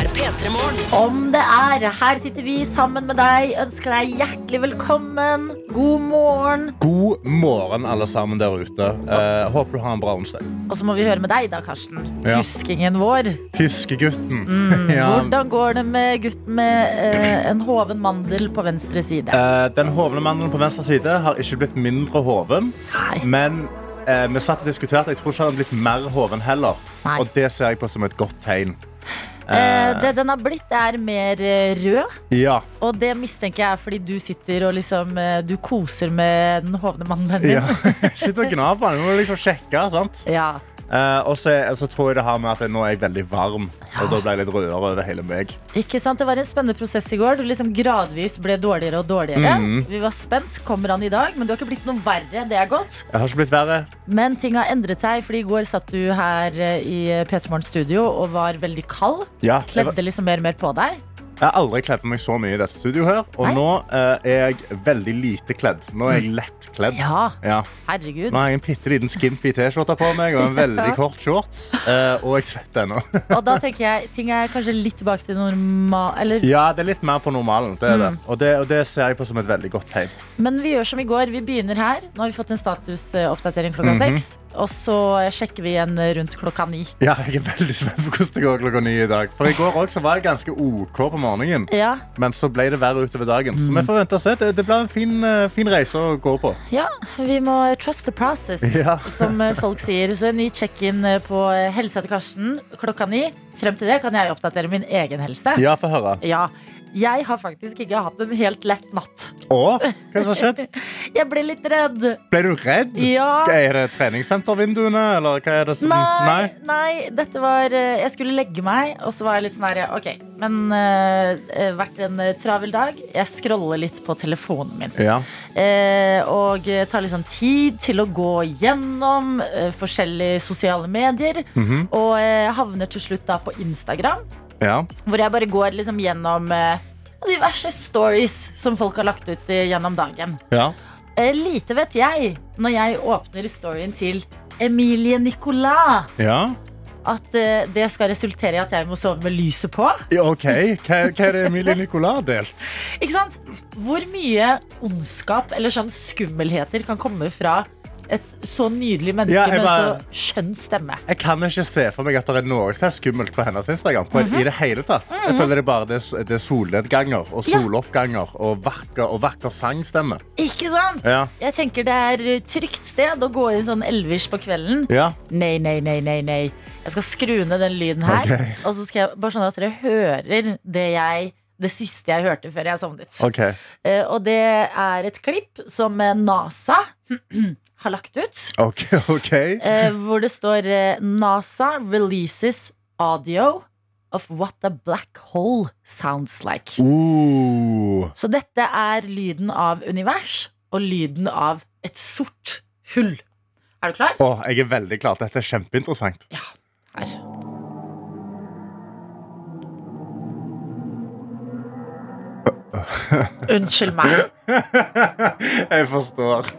Er P3 Morgen. Om det er. Her sitter vi sammen med deg. Ønsker deg hjertelig velkommen. God morgen. God morgen, alle sammen der ute. Eh, håper du har en bra onsdag. Og så må vi høre med deg, da, Karsten. Ja. Huskingen vår. Hyskegutten. ja. Hvordan går det med gutten med eh, en hoven mandel på venstre side? Eh, den hovne mandelen på venstre side har ikke blitt mindre hoven, Nei. men eh, vi satt og diskuterte. Jeg tror ikke han har blitt mer hoven heller. Nei. Og det ser jeg på som et godt tegn. Eh, det den har blitt, er mer eh, rød. Ja. Og det mistenker jeg er fordi du sitter og liksom eh, Du koser med den hovne mannen din. ja. Sitter og gnaver på den. Må liksom sjekke. sant? Ja. Eh, og så, tror jeg det har med at jeg, nå er jeg veldig varm, og da ble jeg litt rødere over hele meg. Ikke sant? Det var en spennende prosess i går. Du liksom gradvis ble dårligere og dårligere. Mm. Vi var spent. Kommer han i dag? Men du har ikke blitt noe verre. Det er godt. Jeg har ikke blitt verre. Men ting har endret seg, fordi i går satt du her eh, i P3 Morgens studio og var veldig kald. Ja, Kledde var- liksom mer og mer på deg. Jeg har aldri kledd meg så mye i dette studioet her, og Nei. nå eh, er jeg veldig lite kledd. Nå er jeg lett kledd. Ja, Ja. herregud. Nå har jeg en bitte liten skimpy T-skjorte på meg og en veldig kort shorts. eh, og jeg svetter ennå. Og da tenker jeg ting er kanskje litt tilbake til normal... Eller ja, det er litt mer på normalen. Det er det. Mm. Og, det, og det ser jeg på som et veldig godt tegn. Men vi gjør som i går. Vi begynner her. Nå har vi fått en statusoppdatering klokka Mhm. seks. Og så sjekker vi igjen rundt klokka ni. Ja, jeg er veldig spent på hvordan det går klokka ni i dag. For i går også var jeg ganske OK på morgenen, Ja, men så ble det verre utover dagen. Så vi får vente og se. Det, det blir en fin, eh, fin reise å gå på. ja, vi må trust the process, Ja. som eh, folk sier. Så en ny check-in eh, på helsa til Karsten klokka ni. Frem til det kan jeg oppdatere min egen helse. Ja, få høre. Ja, jeg har faktisk ikke hatt en helt lett natt. Å, hva som skjedd? Jeg ble litt redd. Ble du redd? Ja. Er det treningssentervinduene, eller hva er det som Nei, nei, dette var eh, Jeg skulle legge meg, og så var jeg litt sånn her OK, men uh, vært en travel dag. Jeg scroller litt på telefonen min. Ja. Uh, og tar sånn tid til å gå gjennom uh, forskjellige sosiale medier. Mhm. Og uh, havner til slutt da på Instagram, ja. hvor jeg bare går liksom gjennom eh, diverse stories som folk har lagt ut eh, gjennom dagen. ja. Eh, lite vet jeg når jeg åpner storyen til Emilie Nicolas, ja. at eh, det skal resultere i at jeg må sove med lyset på. Ja, OK. Hva, hva er det Emilie Nicolas har delt? Ikke sant? Hvor mye ondskap eller sånn skummelheter kan komme fra et så nydelig menneske Ja, med bare- så skjønn stemme? Jeg kan ikke se for meg at det er noe som er skummelt på hennes Instagram. På, Mhm. i det hele tatt. Jeg føler det bare det, det er solnedganger og Ja. soloppganger og vakker, og vakker sangstemme. Ikke sant? Ja. Jeg tenker det er et trygt sted å gå inn sånn elvish på kvelden. Ja. Nei, nei, nei, nei, nei. Jeg skal skru ned den lyden her. okay. Og så skal jeg bare sånn at dere hører det jeg det siste jeg hørte før jeg sovnet. OK. Uh, og det er et klipp som eh, NASA har lagt ut. OK. ok eh, hvor det står eh, NASA releases audio of what a black hole sounds like. Ooh. Så dette er lyden av univers og lyden av et sort hull. Er du klar? Oh, jeg er veldig klar. Dette er kjempeinteressant. Ja. Her. Unnskyld meg. Jeg forstår.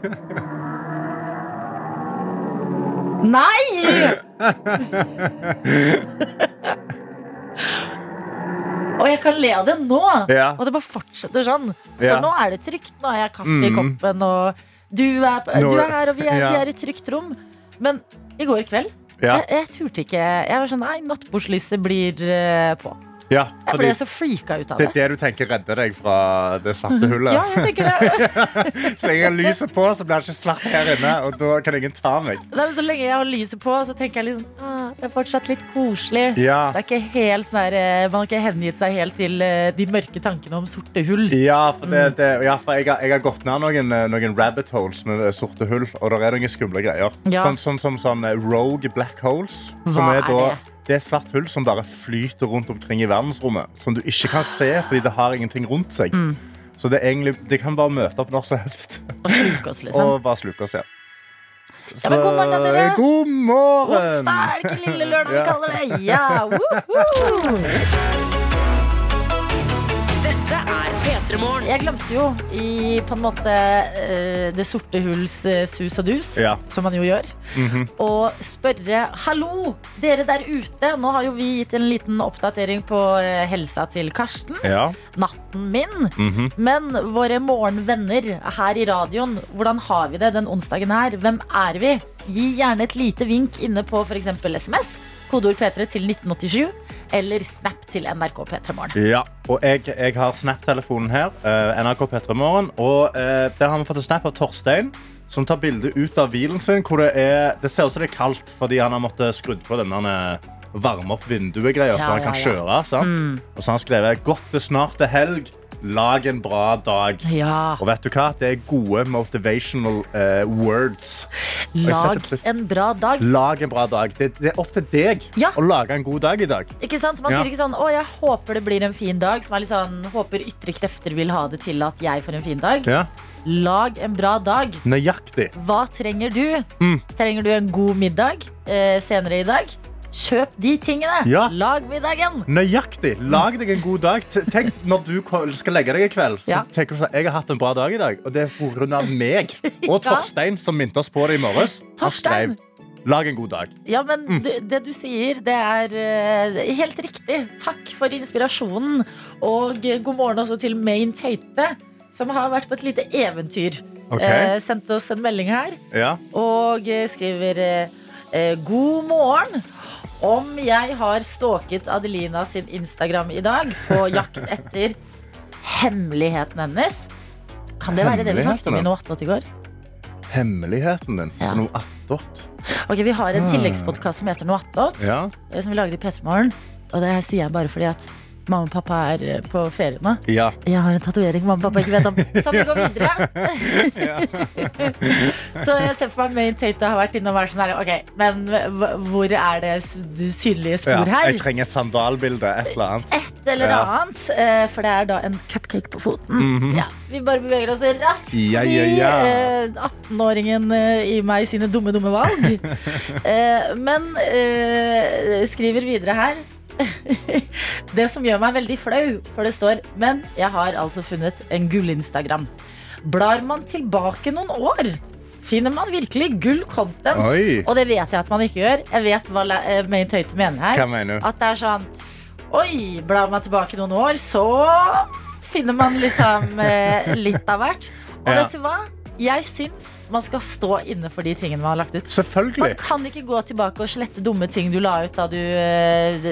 Nei! Og jeg kan le av det nå. Ja. Og det bare fortsetter sånn. For Ja. nå er det trygt. Nå har jeg kaffe i Mm. koppen, og du er, du er her, og vi er, Ja. vi er i trygt rom. Men i går kveld jeg, jeg turte ikke. Jeg var sånn Nei, nattbordslyset blir uh, på. Ja Jeg ble så freaka ut av det Det er det. du tenker redder deg fra det svarte hullet. Ja, jeg tenker det. Så lenge jeg lyser på, så blir det ikke svart her inne, og da kan ingen ta meg. Nei, men så lenge jeg har lyset på, så tenker jeg liksom ah, Det er fortsatt litt koselig. Ja. Det er ikke helt sånn der, eh, Man har ikke hengitt seg helt til eh, de mørke tankene om sorte hull. Ja, for, det, det, ja, for jeg, har, jeg har gått ned noen, eh, noen rabbit holes med sorte hull, og det er noen skumle greier. Ja. Sånn, sånn som sånn eh, rogue black holes. som Hva er, er det? Det er svart hull som bare flyter rundt omkring i verdensrommet. Som du ikke kan se fordi det har ingenting rundt seg. Mm. Så det, egentlig, det kan bare møte opp når som helst Og sluke oss, liksom. og bare sluke oss, ja. Ja, men god morgen, dere. God morgen! Onsdag, ikke lille lørdag vi kaller det. Ja, woohoo! P3morgen. Jeg glemte jo i på en måte eh, det sorte hulls eh, sus og dus, Ja. som man jo gjør, Mhm. og spørre Hallo, dere der ute. Nå har jo vi gitt en liten oppdatering på eh, helsa til Karsten. ja. Natten min. Mhm. Men våre morgenvenner her i radioen, hvordan har vi det den onsdagen her? Hvem er vi? Gi gjerne et lite vink inne på f.eks. SMS. Kodeord P3 til 1987. Eller Snap til NRK P3 Morgen. Ja, og jeg, jeg har Snap-telefonen her. Uh, NRK P3 Morgen. Og uh, der har vi fått en snap av Torstein, som tar bilde ut av bilen sin. Hvor det, er, det ser ut som det er kaldt fordi han har måttet skrudd på denne eh, varme opp vinduet-greia, Ja, så han ja, kan ja. kjøre. Sant? Og så har han skrevet 'Godt det snart er helg. Lag en bra dag'. Ja. Og vet du hva? Det er gode motivational uh, words. Lag en bra dag. Lag en bra dag. Det, det er opp til deg Ja. å lage en god dag i dag. Ikke sant? Man Ja. sier ikke sånn 'Å, jeg håper det blir en fin dag'. Som er litt sånn 'Håper ytre krefter vil ha det til at jeg får en fin dag'. Ja. Lag en bra dag. Nøyaktig. Hva trenger du? Mm. Trenger du en god middag eh, senere i dag? Kjøp de tingene. Ja. Lag middagen. Nøyaktig. Lag deg en god dag. Tenk, Når du skal legge deg i kveld, så Ja. tenker du sånn Jeg har hatt en bra dag i dag, og det er pga. meg. Og Torstein, som minte oss på det i morges. Torstein. Lag en god dag. Ja, men Mm. det, det du sier, det er uh, helt riktig. Takk for inspirasjonen. Og eh, god morgen også til Main Tøyte, som har vært på et lite eventyr. Ok. Uh, sendte oss en melding her Ja. og uh, skriver eh, eh, God morgen. Om jeg har stalket Adelina sin Instagram i dag på jakt etter hemmeligheten hennes Kan det være det vi snakket om i noe attåt i går? Hemmeligheten din. Ja. Noe attåt. Ok, Vi har en tilleggspodkast som heter Noe attåt. Ja. eh, som vi lager i P3morgen. Og det sier jeg bare fordi at mamma og pappa er eh, på ferie nå. ja. Jeg har en tatovering mamma og pappa ikke vet om. Så vi går videre. så jeg ser for meg Main Tøyte har vært inne og vært sånn her Ok, men hvor er det synlige spor her? Jeg trenger et sandalbilde. Et eller annet. Et eller Ja. annet. eh, For det er da en cupcake på foten. Mhm. Ja, Vi bare beveger oss raskt Ja, ja, ja. eh, 18-åringen eh, i meg sine dumme, dumme valg. Men skriver videre her Det som gjør meg veldig flau, for det står Men jeg har altså funnet en gull-Instagram. Blar man tilbake noen år, finner man virkelig gull content. Oi. Og det vet jeg at man ikke gjør. Jeg vet hva eh, Main Tøyte mener her. Hva mener du? At det er sånn Oi, blar man tilbake noen år, så finner man liksom eh, litt av hvert. Og Ja. vet du hva? Jeg syns man skal stå inne for de tingene man har lagt ut. Selvfølgelig Man kan ikke gå tilbake og slette dumme ting du la ut da du eh,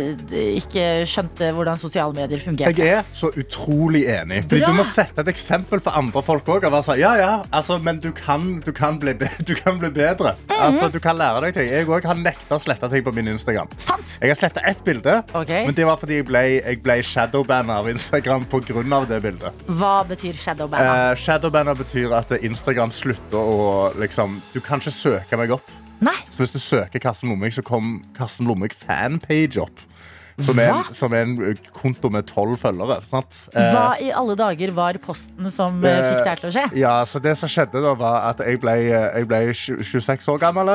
ikke skjønte hvordan sosiale medier fungerte. Jeg er så utrolig enig. Fordi Bra. Du må sette et eksempel for andre folk òg. Ja, ja, altså, men du kan, du, kan bli be du kan bli bedre. Mhm. Altså, du kan lære deg ting. Jeg òg har nekta å slette ting på min Instagram. Sant? Jeg har sletta ett bilde, Ok. men det var fordi jeg ble, jeg ble shadowbanna av Instagram pga. det bildet. Hva betyr shadowban? Eh, shadowbanna betyr at Instagram slutter å liksom Du kan ikke søke meg opp. Nei. Så hvis du søker Karsten Lomvik, så kom Karsten Lomvik fanpage opp. Som er, en, som er en konto med tolv følgere. Sant? Eh, Hva i alle dager var posten som eh, fikk det her til å skje? Ja, så det som skjedde da var at jeg ble, jeg ble 26 år gammel.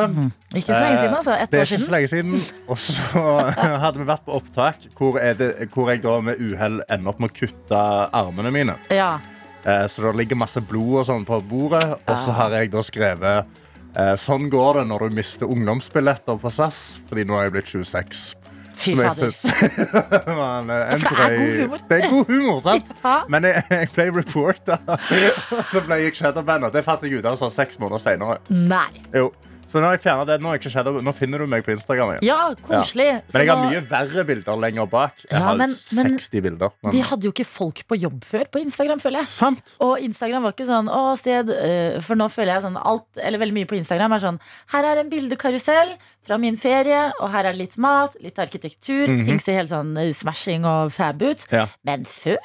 Ikke så lenge siden, altså. Eh, Ett Det år ikke så lenge siden. Og så hadde vi vært på opptak hvor, det, hvor jeg da med uhell ender opp med å kutte armene mine. Ja. Eh, Så det ligger masse blod og sånn på bordet. Og så Ah. har jeg da skrevet eh, Sånn går det når du mister ungdomsbilletter på SAS, fordi nå er jeg blitt 26. Fy fader. en for det er god humor. Det er god humor, sant? Ja. Men jeg, jeg ble reporta, og så ble jeg shadowbanda. Det fant jeg ut av sånn seks måneder senere. Så nå har jeg fjerna det. Nå, jeg ikke shadow, nå finner du meg på Instagram igjen. Ja, koselig. Ja. Men jeg har mye verre bilder lenger bak. Jeg Ja, har men- men 60 bilder. Men... De hadde jo ikke folk på jobb før på Instagram, føler jeg. Sant. Og Instagram var ikke sånn å, sted øh, For nå føler jeg sånn alt, eller veldig mye på Instagram er sånn Her er en bildekarusell fra min ferie, og her er litt mat, litt arkitektur. Mhm. Ting ser helt sånn øh, smashing og fab ut. Ja. Men før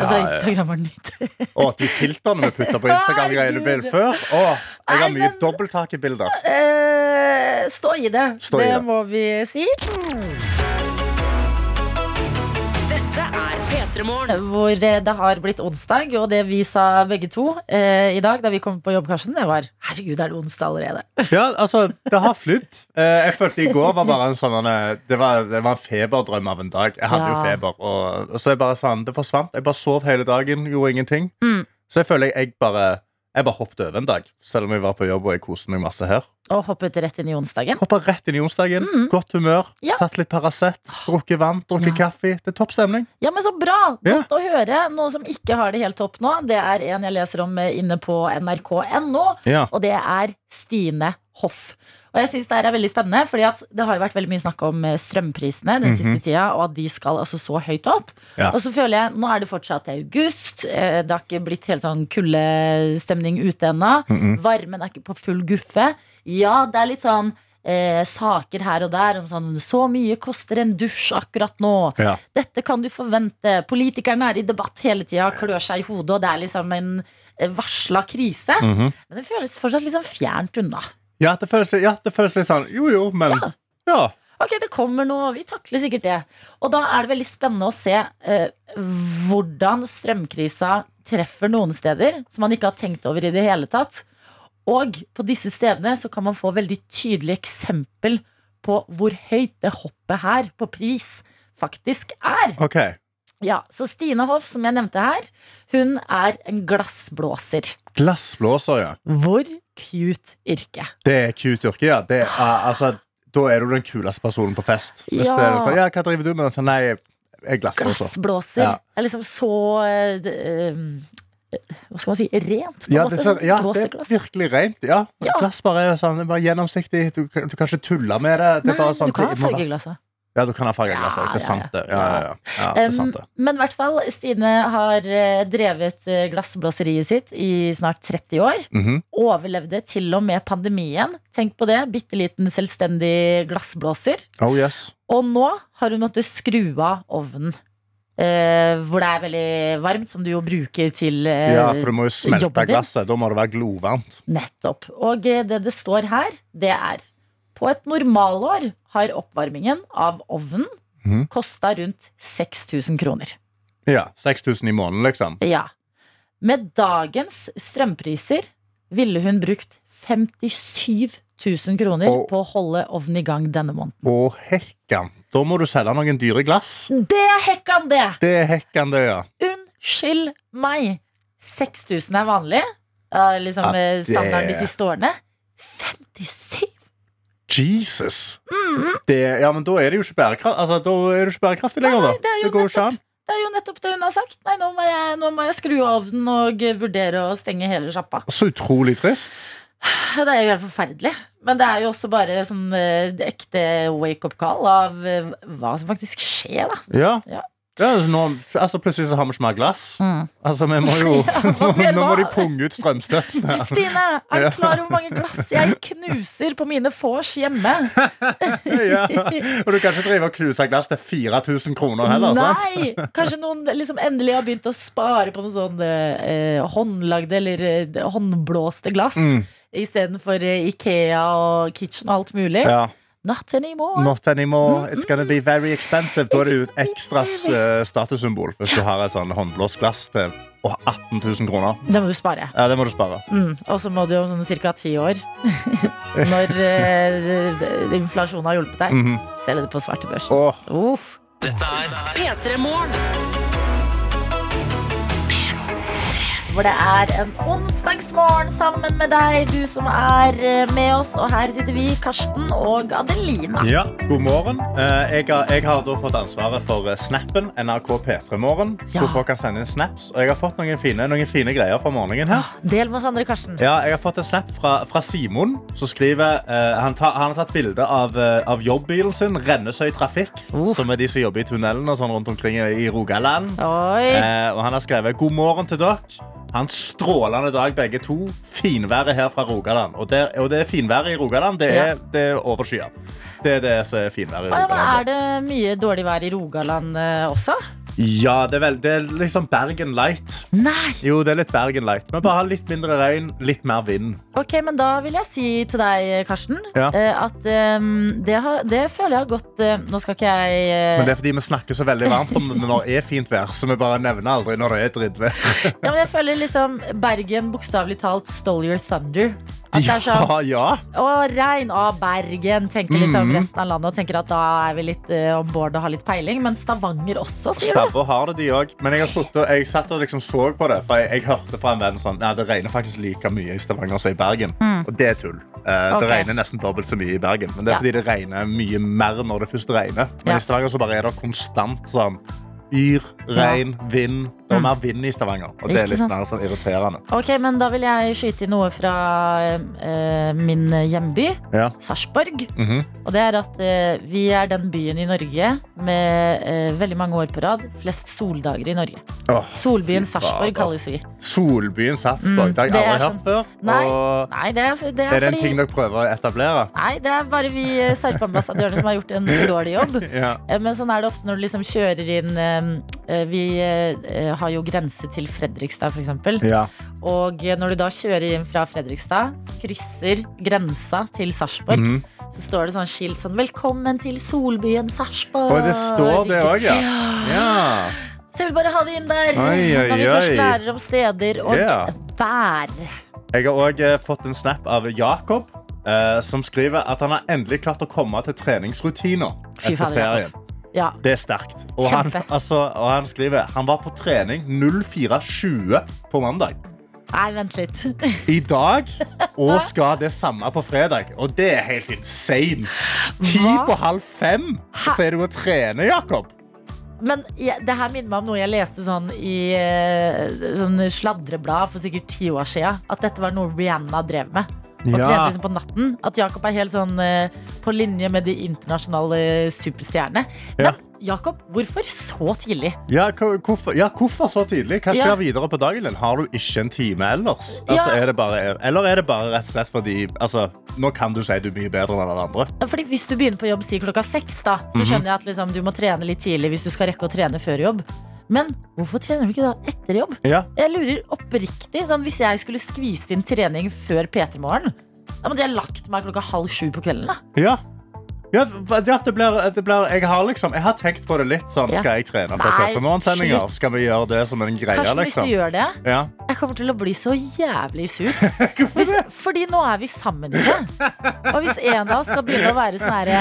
Altså, ja, ja. Instagram var nytt. Og de filtrene vi putta på Instagram-greiene du før. Å, jeg har mye dobbelttakebilder. Uh, stå i det. Stå i det det. må vi si. Hvor eh, det har blitt onsdag, og det vi sa begge to eh, i dag da vi kom på jobb, Karsten, det var Herregud, er det onsdag allerede? Ja, altså, det har flydd. Eh, jeg følte i går var bare en sånn eh, det, var, det var en feberdrøm av en dag. Jeg hadde jo feber. Og, og så jeg bare sånn, Det forsvant. Jeg bare sov hele dagen, gjorde ingenting. Mm. Så jeg føler jeg, jeg bare jeg bare hoppet over en dag, selv om jeg var på jobb og jeg koste meg masse her. Og hoppet rett inn i onsdagen. Hoppa rett inn i onsdagen. Godt humør. Mm. Ja. Tatt litt Paracet. Drukket vann, drukket Ja. kaffe. Det er topp stemning. Ja, men så bra! Ja. Godt å høre. Noe som ikke har det helt topp nå, det er en jeg leser om eh, inne på nrk.no, Ja. og det er Stine Hoff. Og jeg synes Det her er veldig spennende, Fordi at det har jo vært veldig mye snakk om eh, strømprisene den siste tida, og at de skal altså så høyt opp. Mhm. Ja. Og så føler jeg, Nå er det fortsatt august, eh, det har ikke blitt helt sånn kuldestemning ute ennå. Varmen er ikke på full guffe. Ja, det er litt sånn eh, saker her og der om sånn Så mye koster en dusj akkurat nå. Ja. Dette kan du forvente. Politikerne er i debatt hele tida, klør seg i hodet, og det er liksom en varsla krise. Mhm. Men det føles fortsatt liksom fjernt unna. Ja, det føles, ja, det føles litt sånn Jo, jo, men Ja. ja. Ok, det kommer noe, vi takler sikkert det. Og da er det veldig spennende å se eh, hvordan strømkrisa treffer noen steder som man ikke har tenkt over i det hele tatt. Og på disse stedene så kan man få veldig tydelig eksempel på hvor høyt det hoppet her på pris faktisk er. OK. Ja, Så Stine Hoff, som jeg nevnte her, hun er en glassblåser. Glassblåser, ja. Hvor cute yrke. Det er cute yrke, ja. Det er, altså, da er du den kuleste personen på fest. Hvis Ja. det er sånn, ja, hva driver du med? Så, nei, jeg er glassblåser. Glassblåser. Ja. Er liksom så uh, Hva skal man si? Rent, Ja, det er, sånn, ja, det er virkelig rent. Ja. Ja. Glass bare er sånn, bare gjennomsiktig. Du, du kan ikke tulle med det. det Nei, sånn, du kan ha det Ja, du kan ha Ja. Det er ja, sant, det. ja. Ja, ja, ja. ja det er sant, det. Men i hvert fall, Stine har eh, drevet eh, glassblåseriet sitt i snart 30 år. Mhm. Overlevde til og med pandemien. Tenk på det. Bitte liten selvstendig glassblåser. Oh yes. Og nå har hun måttet skru av ovnen. Uh, hvor det er veldig varmt, som du jo bruker til uh, Ja, for du må jo smelte glasset. Da må det være glovarmt. Nettopp. Og det det står her, det er På et normalår har oppvarmingen av ovnen mm. kosta rundt 6000 kroner. Ja, 6000 i måneden, liksom. Ja. Med dagens strømpriser ville hun brukt 57 000 kroner Og- på å holde ovnen i gang denne måneden. Å, hekkan. Da må du selge noen dyre glass. Det er hekkan, det! Det er hekkan, det, ja. Unnskyld meg. 6000 er vanlig. Liksom Ja, eh, standarden de siste årene. 57 Jesus. Mhm. Det, ja, men da er det jo ikke bærekraft Altså, er det ikke bærekraftig lenger, da. Det jo går jo ikke an. Det er jo nettopp det hun har sagt. Nei, nå må jeg, nå må jeg skru av den og vurdere å stenge hele sjappa. Så utrolig trist. Det er jo helt forferdelig. Men det er jo også bare sånn eh, ekte wake-up call av eh, hva som faktisk skjer, da. Ja. Ja. Ja, altså, nå, altså Plutselig så har vi ikke mer glass. Altså, vi må jo Ja, Nå må de punge ut strømstøtten. her. Stine, er du klar over hvor mange glass jeg knuser på mine vors hjemme? ja. Og du kan ikke drive og knuse glass til 4000 kroner heller. sant? Nei! Kanskje noen liksom endelig har begynt å spare på noe sånn eh, håndlagde eller eh, håndblåste glass. Mm. Istedenfor eh, Ikea og Kitchen og alt mulig. Ja. Not anymore. Not anymore. It's gonna be very expensive. Da er det jo et ekstra eh, statussymbol hvis du har et sånn håndblåsglass til å, 18 000 kroner. Det må du spare. Ja, det må du spare. Mm. Og så må du om sånn ca. ti år, når uh, inflasjonen har hjulpet deg, Mhm. selge det på svartebørsen. Oh. Dette er P3 Morgen. Hvor det er en onsdagsmorgen sammen med deg, du som er eh, med oss. Og her sitter vi, Karsten og Adelina. Ja, god morgen. Eh, Jeg har, jeg har da fått ansvaret for eh, Snappen, NRK P3 Morgen. Ja. Hvor folk kan sende inn snaps. Og jeg har fått noen fine, noen fine greier fra morgenen her. Del med oss andre, Karsten. Ja, jeg har fått en snap fra, fra Simon, som skriver uh, han, ta, han har tatt bilde av, uh, av jobbbilen sin, Rennesøy Trafikk, uh. som er de som jobber i tunnelen og sånn rundt omkring i, Rogaland. Eh, og han har skrevet God morgen til dere. Ha en strålende dag, begge to. Finværet her fra Rogaland. Og det, og det finværet i Rogaland. Det er, det er overskyet. Det er det som er finværet i Å, ja, men Rogaland. er det mye dårlig vær i Rogaland eh, også? Ja, det er, vel, det er liksom Bergen light. Nei! Jo, det er litt Bergen light. Men bare litt mindre regn, litt mer vind. Ok, men da vil jeg si til deg, Karsten, Ja. eh, at eh, det, har, det føler jeg har gått eh, Nå skal ikke jeg eh, Men det er fordi vi snakker så veldig varmt om det når det er fint vær, så vi bare nevner aldri når det er drittvær. ja, men jeg føler liksom Bergen bokstavelig talt stole your thunder. At det er sånn Ja, ja. Å, regn! av Bergen! Tenker liksom resten av landet og tenker at da er vi litt uh, om board og har litt peiling. Men Stavanger også, sier? Stavå har det, de òg. Men jeg, har suttet, jeg satt og liksom så på det, for jeg, jeg hørte fra en venn sånn Nei, det regner faktisk like mye i Stavanger som i Bergen. Og det er tull. Uh, okay. Det regner nesten dobbelt så mye i Bergen. Men det er Ja. fordi det regner mye mer når det først regner. Men i Stavanger så bare er det konstant sånn yr, regn, vind. Det er Mm. mer vind i Stavanger, og det er litt mer sånn irriterende. Ok, men da vil jeg skyte i noe fra eh, min hjemby, Ja. Sarpsborg. Mhm. Og det er at eh, vi er den byen i Norge med eh, veldig mange år på rad flest soldager i Norge. Åh, Solbyen fy Sarpsborg kalles vi. Solbyen Sarpsborg. Mm, Det har jeg det er aldri sånn- hørt før. Nei, Og Nei, det er, det er, er det en fordi ting dere prøver å etablere? Nei, det er bare vi eh, Sarp-ambassadørene som har gjort en for dårlig jobb. Ja. Eh, Men sånn er det ofte når du liksom kjører inn eh, eh, Vi eh, har jo grense til Fredrikstad, f.eks. ja. Og eh, når du da kjører inn fra Fredrikstad, krysser grensa til Sarpsborg, Mhm. så står det sånn skilt sånn 'Velkommen til solbyen Sarpsborg'. Og det står det òg, ja. ja. Så jeg vil bare ha det inn der. Oi, oi, når vi først lærer om steder og yeah. vær. Jeg har òg fått en snap av Jakob, eh, som skriver at han har endelig klart å komme til treningsrutiner etter ferien. Ja. Det er sterkt. Og han, altså, og han skriver han var på trening 04.20 på mandag. Nei, vent litt. I dag og skal det samme på fredag. Og det er helt insane. Ti på halv fem, så er du og trener, Jakob. Men ja, det her minner meg om noe jeg leste sånn i eh, sånn sladreblad for sikkert ti år siden. At dette var noe Rihanna drev med. Og Ja. trente liksom på natten. At Jakob er helt sånn eh, på linje med de internasjonale superstjernene. Men Ja. Jakob, hvorfor så tidlig? Ja, hvorfor, ja, hvorfor så tidlig? Hva skjer videre på dagen din? Har du ikke en time ellers? Altså, er det bare, eller er det bare rett og slett fordi altså, Nå kan du si du er mye bedre enn alle andre. Fordi Hvis du begynner på jobb si klokka seks, da, Mhm. så skjønner jeg at liksom, du må trene litt tidlig hvis du skal rekke å trene før jobb. Men hvorfor trener du ikke da etter jobb? Ja. Jeg lurer oppriktig sånn, Hvis jeg skulle skvist inn trening før P3 Morgen, da måtte jeg lagt meg klokka halv sju på kvelden. da Ja. Ja, det blir, det blir, jeg, har liksom, jeg har tenkt på det litt. Sånn, skal jeg trene for Nei, P3morgensendinger? slutt. Skal vi gjøre det som en greie? Hvis liksom? du gjør det, Ja. jeg kommer til å bli så jævlig sur. Hvorfor Hvis, det? fordi nå er vi sammen i det. Og hvis en av oss skal begynne å være sånn herre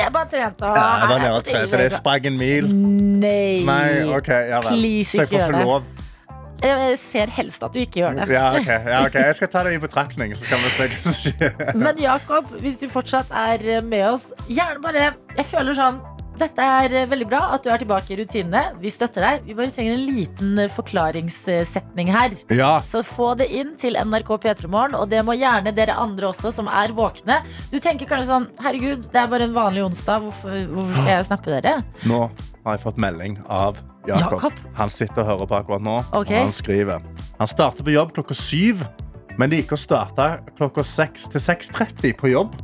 Jeg bare trente, og Ja, jeg og trente. Det sprang en mil. Nei. Nei, okay, Ja. Please, ikke gjør det. Jeg ser helst at du ikke gjør det. Ja, ok. Ja, ok. Jeg skal ta det i betraktning, så skal vi se hva som skjer. Men Jakob, hvis du fortsatt er med oss, gjerne bare Jeg føler sånn dette er veldig bra at du er tilbake i rutinene. Vi støtter deg. Vi bare trenger en liten forklaringssetning her. Ja. Så få det inn til NRK P3morgen, og det må gjerne dere andre også som er våkne. Du tenker kanskje sånn Herregud, det er bare en vanlig onsdag. Hvorfor, hvorfor skal jeg snappe dere? Nå har jeg fått melding av Jakob. Jakob? Han sitter og hører på akkurat nå. Okay. Og han skriver Han starter på jobb klokka syv, men liker å starte klokka seks til 6.30 på jobb.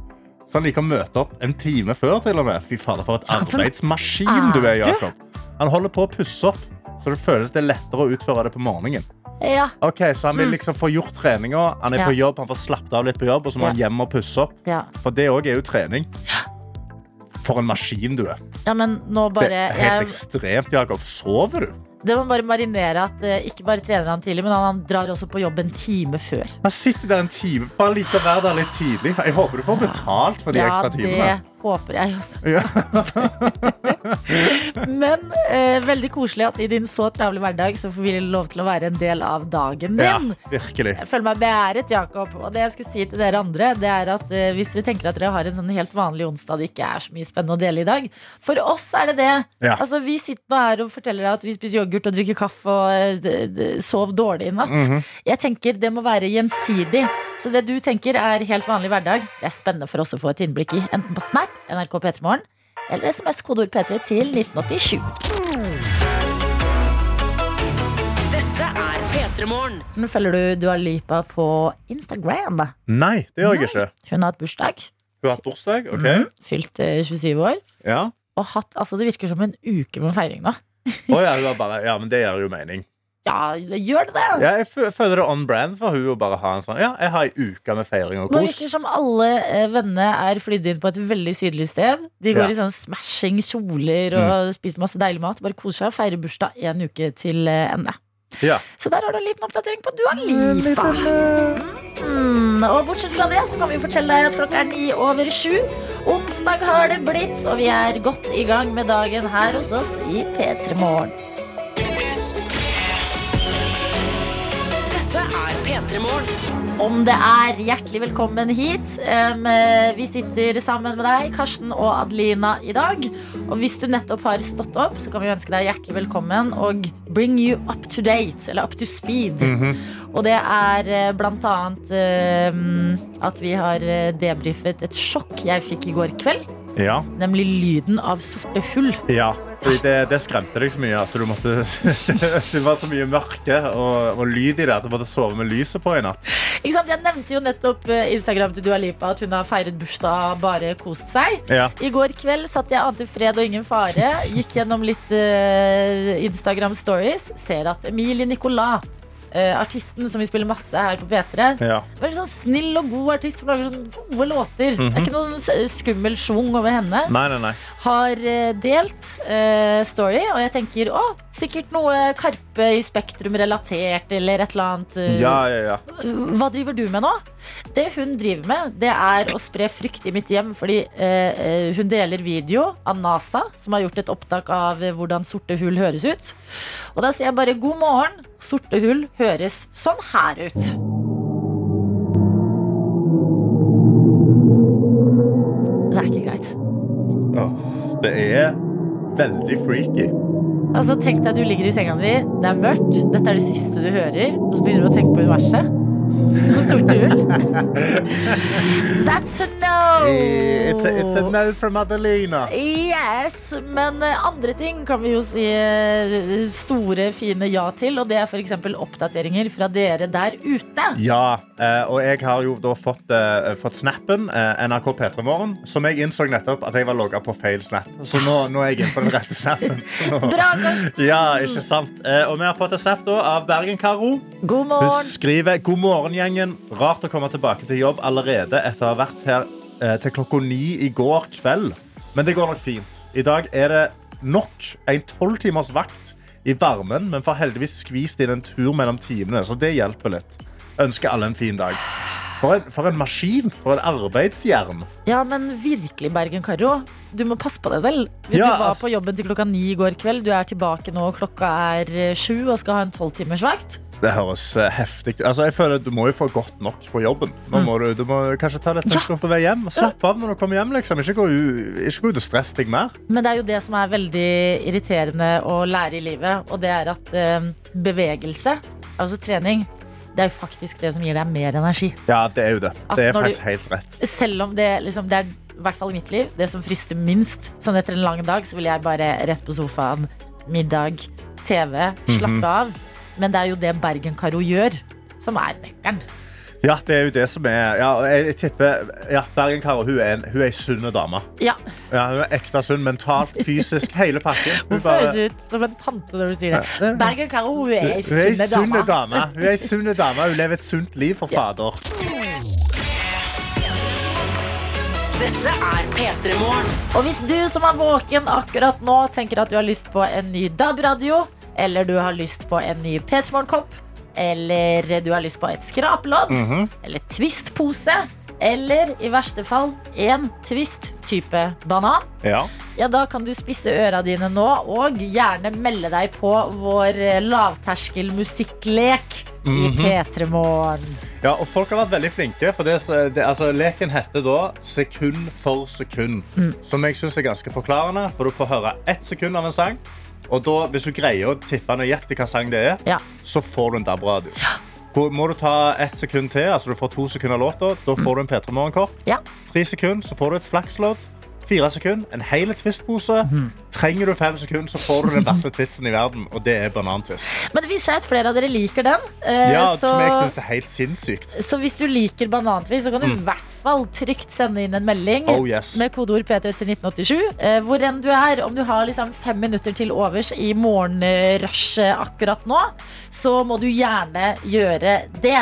Så han liker å møte opp en time før, til og med. Fy fader, for et arbeidsmaskin du er? Jakob. Han holder på å pusse opp, så det føles det er lettere å utføre det på morgenen. Ja. Ok, Så han vil liksom få gjort treninga. Han er Mm. Ja. på jobb, han får slappet av litt på jobb, og så må Ja. han hjem og pusse opp. ja. For det òg er jo trening. For en maskin du er. Ja, men nå Det er helt jeg, ekstremt, Jakob. Sover du? Det må bare marinere at eh, ikke bare trener han tidlig, men han, han drar også på jobb en time før. Han sitter der en time. Bare liker å være der litt tidlig. Jeg håper du får betalt for de ekstra timene. det håper jeg også. Ja. Men eh, veldig koselig at i din så travle hverdag så får vi lov til å være en del av dagen ja, virkelig. Jeg føler meg beæret, Jakob. Og det jeg skulle si til dere andre, det er at eh, hvis dere tenker at dere har en sånn helt vanlig onsdag det ikke er så mye spennende å dele i dag, for oss er det det. Ja. Altså, vi sitter nå her og forteller at vi spiser yoghurt og drikker kaffe og eh, d- d- sov dårlig i natt. Mhm. Jeg tenker det må være gjensidig. Så det du tenker er helt vanlig hverdag, det er spennende for oss å få et innblikk i. Enten på Snap, NRK P3morgen, eller SMS kodeord P3 til 1987. Dette er P3 Morgen. Nå følger du Dua Lipa på Instagram. Nei, det gjør jeg ikke. Hun har hatt bursdag. Hun har hatt bursdag? OK. mm, Fylt eh, 27 år. Ja. Og hatt, altså det virker som en uke med feiring nå. oh, ja, bare, ja, men det gjør jo mening. Ja, gjør det det? Ja, jeg fø- føler det er on brand for hun å bare ha en sånn Ja, jeg har ei uke med feiring og Nå kos. virker som alle eh, vennene er flydd inn på et veldig sydlig sted. De går Ja. Mm. i sånn smashing kjoler og spiser masse deilig mat. Bare koser seg og feirer bursdag en uke til eh, ende. Ja. Så der har du en liten oppdatering på Dua Lipa. Mm, og bortsett fra det så kan vi fortelle deg at klokka er ni over sju. Onsdag har det blitt, og vi er godt i gang med dagen her hos oss i P3 Morgen. Dette er P3 Morgen. Om det er hjertelig velkommen hit. Um, eh, vi sitter sammen med deg, Karsten og Adelina, i dag. Og hvis du nettopp har stått opp, så kan vi ønske deg hjertelig velkommen og bring you up to date, eller up to speed. Og det er eh, blant annet eh, at vi har eh, debrifet et sjokk jeg fikk i går kveld. Ja. Nemlig lyden av sorte hull. ja. Fordi det, det skremte deg så mye at du måtte Det var så mye mørke og, og lyd i det at du måtte sove med lyset på i natt. Ikke sant? Jeg nevnte jo nettopp eh, Instagram til Dua Lipa at hun har feiret bursdag bare kost seg. Ja. I går kveld satt jeg ante fred og ingen fare. Gikk gjennom litt uh, Instagram stories. Ser at Emilie Nicolas, eh, artisten som vi spiller masse her på P3 Ja. Veldig sånn snill og god artist som lager sånne gode låter. Det er ikke noen s- skummel schwung over henne. Nei, nei, nei. Har eh, delt uh, story, og jeg tenker å, sikkert noe Karpe i Spektrum relatert, eller et eller annet. Uh, Ja, ja, ja. hva driver du med nå? Det hun driver med, det er å spre frykt i mitt hjem. Fordi hun deler video av NASA, som har gjort et opptak av hvordan sorte hull høres ut. Og da sier jeg bare god morgen. Sorte hull høres sånn her ut. Det er ikke greit. Ja, Det er veldig freaky. Altså, Tenk deg at du ligger i senga di, det er mørkt, dette er det siste du hører, og så begynner du å tenke på universet. Og sort hull. That's a no! It's a, it's a no from Adelina. Yes, men eh, andre ting kan vi jo si eh, store, fine ja til. Og det er f.eks. oppdateringer fra dere der ute. Ja, eh, og jeg har jo da fått, eh, fått snappen eh, NRK P3 Morgen, som jeg innså nettopp at jeg var logga på feil snap. Så nå, nå er jeg inne på den rette snappen. Så Bra, Karsten. Ja, ikke sant? Eh, og vi har fått en snap da av Bergen-Karo. God Hun morgen. skriver God morgen, gjengen. Rart å komme tilbake til jobb allerede etter å ha vært her eh, til klokka ni i går kveld. Men det går nok fint. I dag er det nok en tolvtimers vakt i varmen, men får heldigvis skvist inn en tur mellom timene, så det hjelper litt. Ønsker alle en fin dag. For en, for en maskin. For en arbeidsjern. Ja, men virkelig, Bergen-Karo. Du må passe på deg selv. Du Ja, var på jobben til klokka ni i går kveld. Du er tilbake nå, klokka er sju og skal ha en tolvtimersvakt. Det høres eh, heftig ut. Altså, jeg føler Du må jo få godt nok på jobben. Nå må du, du må kanskje ta litt ja. på vei hjem. Slapp av når du kommer hjem. Liksom. Ikke, gå, ikke gå ut og stress deg mer. Men det er jo det som er veldig irriterende å lære i livet, og det er at eh, bevegelse, altså trening, det er jo faktisk det som gir deg mer energi. Ja, det er jo det. Det er faktisk du- helt rett. Selv om det, liksom, det er i hvert fall i mitt liv, det som frister minst. Sånn etter en lang dag så vil jeg bare rett på sofaen, middag, TV, slappe av. Men det er jo det Bergen-Karo gjør, som er nøkkelen. Ja, det er jo det som er ja, jeg, jeg tipper ja, Bergen-Karo hun er en hun er ei sunn dame. Ja, Ja, hun er ekte sunn. Mentalt, fysisk, hele pakken. Hun, Hun føles ut som en tante når du sier det. Er ei hun er ei sunn dame. Hun er ei sunn dame. Hun lever et sunt liv for fader. Dette er P3 Morgen. Og hvis du som er våken akkurat nå tenker at du har lyst på en ny DAB-radio, eller du har lyst på en ny P3morgen-kopp, eller du har lyst på et skrapelodd, -hmm. eller Twist-pose, eller i verste fall en Twist-type banan, Ja. ja, da kan du spisse øra dine nå og gjerne melde deg på vår eh, lavterskel musikklek i Mhm. P3 Morgen. ja, og folk har vært veldig flinke. For det, det, altså, leken heter da sekund for sekund. Som jeg syns er ganske forklarende. For du får høre ett sekund av en sang. Og da, hvis du greier å tippe nøyaktig hva sang det er, Ja. så får du en DAB-radio. Ja. Må du ta ett sekund til, altså du får to sekunder låta, da får du en P3 Morgenkopp. Ja. Tre sekunder, så får du et flakslodd. Fire sekunder, en hel twistpose. Trenger du fem sekunder, så får du den verste twisten i verden, og det er banantwist. Men det viser seg at flere av dere liker den. eh, Ja, så, Som jeg synes er helt sinnssykt. så hvis du liker banantvist, så kan du i hvert fall trygt sende inn en melding. Oh yes. Med kodeord P3 til 1987. Eh, hvor enn du er, om du har liksom fem minutter til overs i morgenrushet akkurat nå, så må du gjerne gjøre det.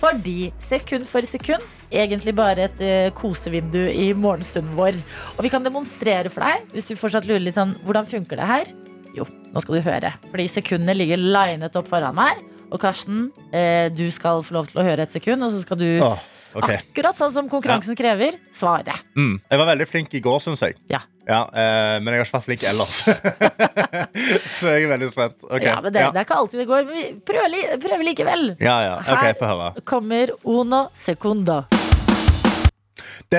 Fordi sekund for sekund, egentlig bare et uh, kosevindu i morgenstunden vår. Og vi kan demonstrere for deg, hvis du fortsatt lurer litt sånn, hvordan funker det her? Jo, nå skal du høre. Fordi sekundene ligger linet opp foran meg. Og Karsten, eh, du skal få lov til å høre et sekund, og så skal du Åh, ok. Akkurat sånn som konkurransen krever. Svare. Mm. Jeg var veldig flink i går, syns jeg. Ja. eh, men jeg har ikke vært flink ellers. så jeg er veldig spent. Okay. Ja, men det, ja. det er ikke alltid det går, men vi prøver, li prøver likevel. Ja, ja. Ok, Her kommer uno secundo. Eh,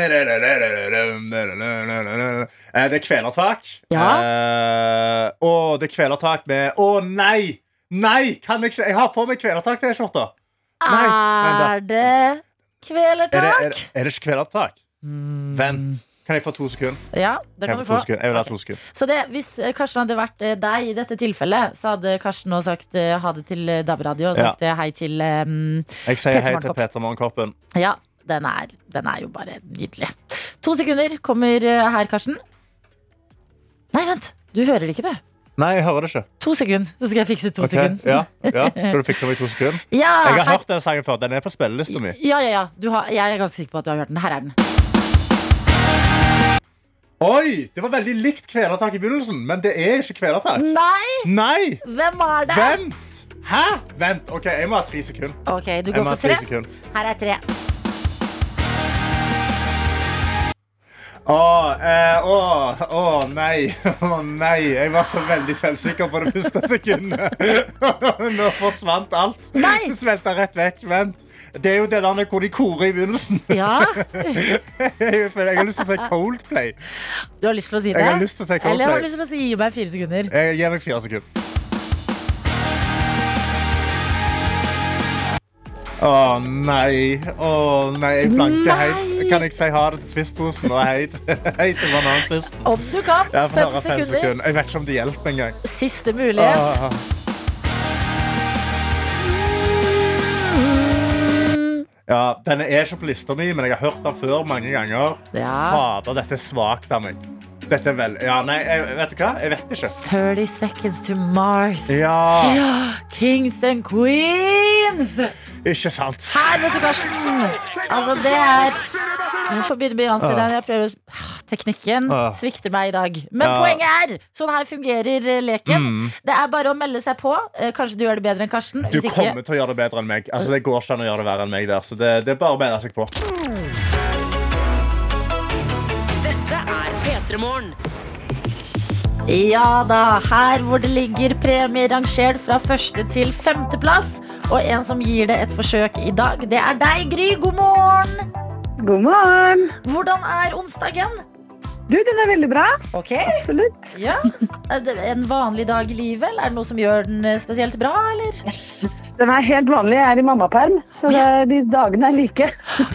Det er kvelertak. Ja. Eh, og det er kvelertak med Å, nei! Nei! Kan jeg ikke Jeg har på meg kvelertak-T-skjorta. Er Er det, kvelertak? er, er ikke kvelertak? Vent. Kan jeg få to sekunder? Ja, det Kan kan du få få. jeg vil ha to sekunder. Så det, hvis eh, Karsten hadde vært eh, deg i dette tilfellet, så hadde Karsten nå sagt eh, ha det til DAB-radio og sagt ja. hei til um, Jeg sier hei til Peter Morgenkopp. Morgenkoppen. Ja, den er, den er jo bare nydelig. To sekunder kommer her, Karsten. Nei, vent. Du hører det ikke, du. Nei, jeg hører det ikke. To sekunder, så skal jeg fikse to okay. sekunder. Ja, ja. Skal du fikse meg i to sekunder? Ja, Jeg har her- hørt den sangen før. Den er på spillelista mi. Ja, ja, ja. Du har, jeg er ganske sikker på at du har hørt den. Her er den. Oi! Det var veldig likt kvelertak i begynnelsen, men det er ikke kvelertak. Nei! Nei! Hvem er det? Vent! Hæ? Vent, ok, Jeg må ha tre sekunder. Ok, du går for tre. tre sekunder. Her er tre. Å, eh, å, å, nei. Å, nei. Jeg var så veldig selvsikker på det første sekundet. Nå forsvant alt. Nei. Det smelta rett vekk. Vent. Det er jo det der hvor de korer i begynnelsen. Ja, Jeg har lyst til å si Coldplay. Du har lyst til å si det? Jeg har lyst til å si Eller har du lyst til å si gi meg fire sekunder? Jeg gir meg fire sekunder. Å nei. Å nei, jeg blanker helt. Kan jeg si ha det til Twist-posen og hei til bananfristen? Om du kan. Jeg Fem sekunder. fem sekunder. sekunder. Jeg vet ikke om det hjelper engang. Siste mulighet. Oh. Ja, Denne er ikke på lista mi, men jeg har hørt den før mange ganger. Ja. Fader, dette er svakt av meg. Dette er vel... Ja, nei, jeg, vet du hva? Jeg vet ikke. 30 seconds to Mars. Ja, Ja, Kings and queens! ikke sant. Her, vet du, Karsten. Altså, det er Hvorfor begynner Beyoncé der? Jeg prøver Ah, Teknikken svikter meg i dag. Men Ja. poenget er, sånn her fungerer eh, leken. Mm. Det er bare å melde seg på. Eh, Kanskje du gjør det bedre enn Karsten. Du Hvis ikke kommer til å gjøre det bedre enn meg. Altså, det går ikke an å gjøre det verre enn meg der. Så det, det er bare å melde seg på. P3 Morgen. Ja da, her hvor det ligger premier rangert fra første til femteplass. Og en som gir det et forsøk i dag, det er deg, Gry. God morgen! God morgen. Hvordan er onsdagen? Du, den er veldig bra. Ok, Absolutt. ja. Er en vanlig dag i livet, eller er det noe som gjør den eh, spesielt bra, eller? Den er helt vanlig. Jeg er i mammaperm, så det, de dagene er like.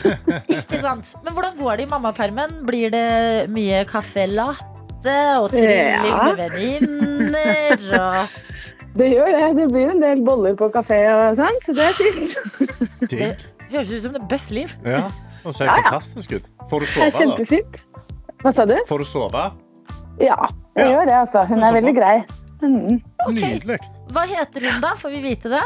Ikke sant? Men hvordan går det i mammapermen? Blir det mye caffè latte og trilling Ja. med venninner? Og... Det gjør det. Det blir en del boller på kafé og sånn, så det er fint. Det høres ut som det beste liv. Ja. Og ser Ja, ja. fantastisk ut. Får du Det er sove, da? kjempefint. Hva sa du? Får du sove? Ja, hun Ja. gjør det, altså. Hun Så er veldig grei. Mm. Nydelig. Hva heter hun da? Får vi vite det?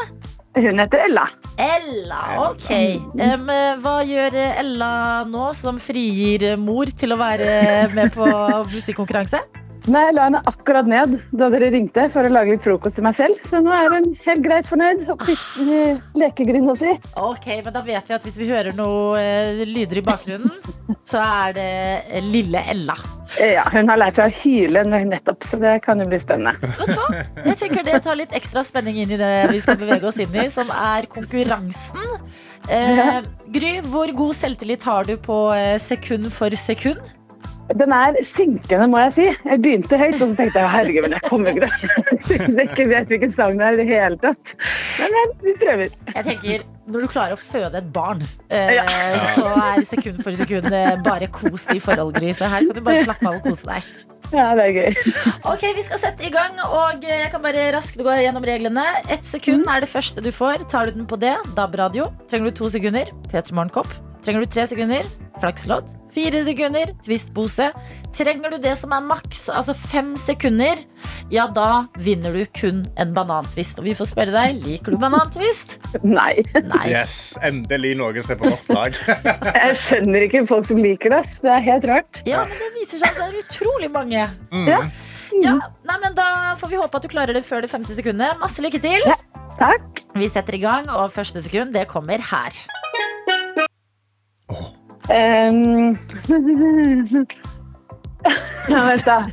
Hun heter Ella. Ella, ok. Um, hva gjør Ella nå, som frigir mor til å være med på musikkonkurranse? Nei, jeg la henne akkurat ned da dere ringte for å lage litt frokost til meg selv, så nå er hun helt greit fornøyd og puster i lekegrinda si. Ok, men da vet vi at hvis vi hører noe eh, lyder i bakgrunnen, så er det eh, lille Ella. Ja, hun har lært seg å hyle nettopp, så det kan jo bli spennende. Vet du hva? Jeg tenker Det tar litt ekstra spenning inn i det vi skal bevege oss inn i, som er konkurransen. Eh, Gry, hvor god selvtillit har du på eh, sekund for sekund? Den er synkende, må jeg si. Jeg begynte høyt, og så tenkte jeg herregud, men jeg kommer ikke til å ikke vet hvilken sang det er i det hele tatt. Men, men vi prøver. Jeg tenker når du klarer å føde et barn, eh, så er sekund for sekund eh, bare kos i forhold, Gry. Så her kan du bare slappe av og kose deg. Ja, det er gøy. Ok, Vi skal sette i gang, og eh, jeg kan bare raskt gå gjennom reglene. Ett sekund er det første du får. Tar du den på det, DAB-radio, trenger du to sekunder. P3 Morgenkopp. Trenger du tre sekunder, flakslodd. Fire sekunder, twist-pose. Trenger du det som er maks, altså fem sekunder, ja, da vinner du kun en banantvist. Og vi får spørre deg, liker du banantvist? Nei. Nei. Yes, Endelig noen som er på vårt lag. Jeg skjønner ikke folk som liker det. Det er helt rart. Ja, men det viser seg at det er utrolig mange. Ja. Ja, nei, men Da får vi håpe at du klarer det før det 50 sekundet. Masse lykke til. Takk. Vi setter i gang, og første sekund det kommer her. Um... ja, vent, da.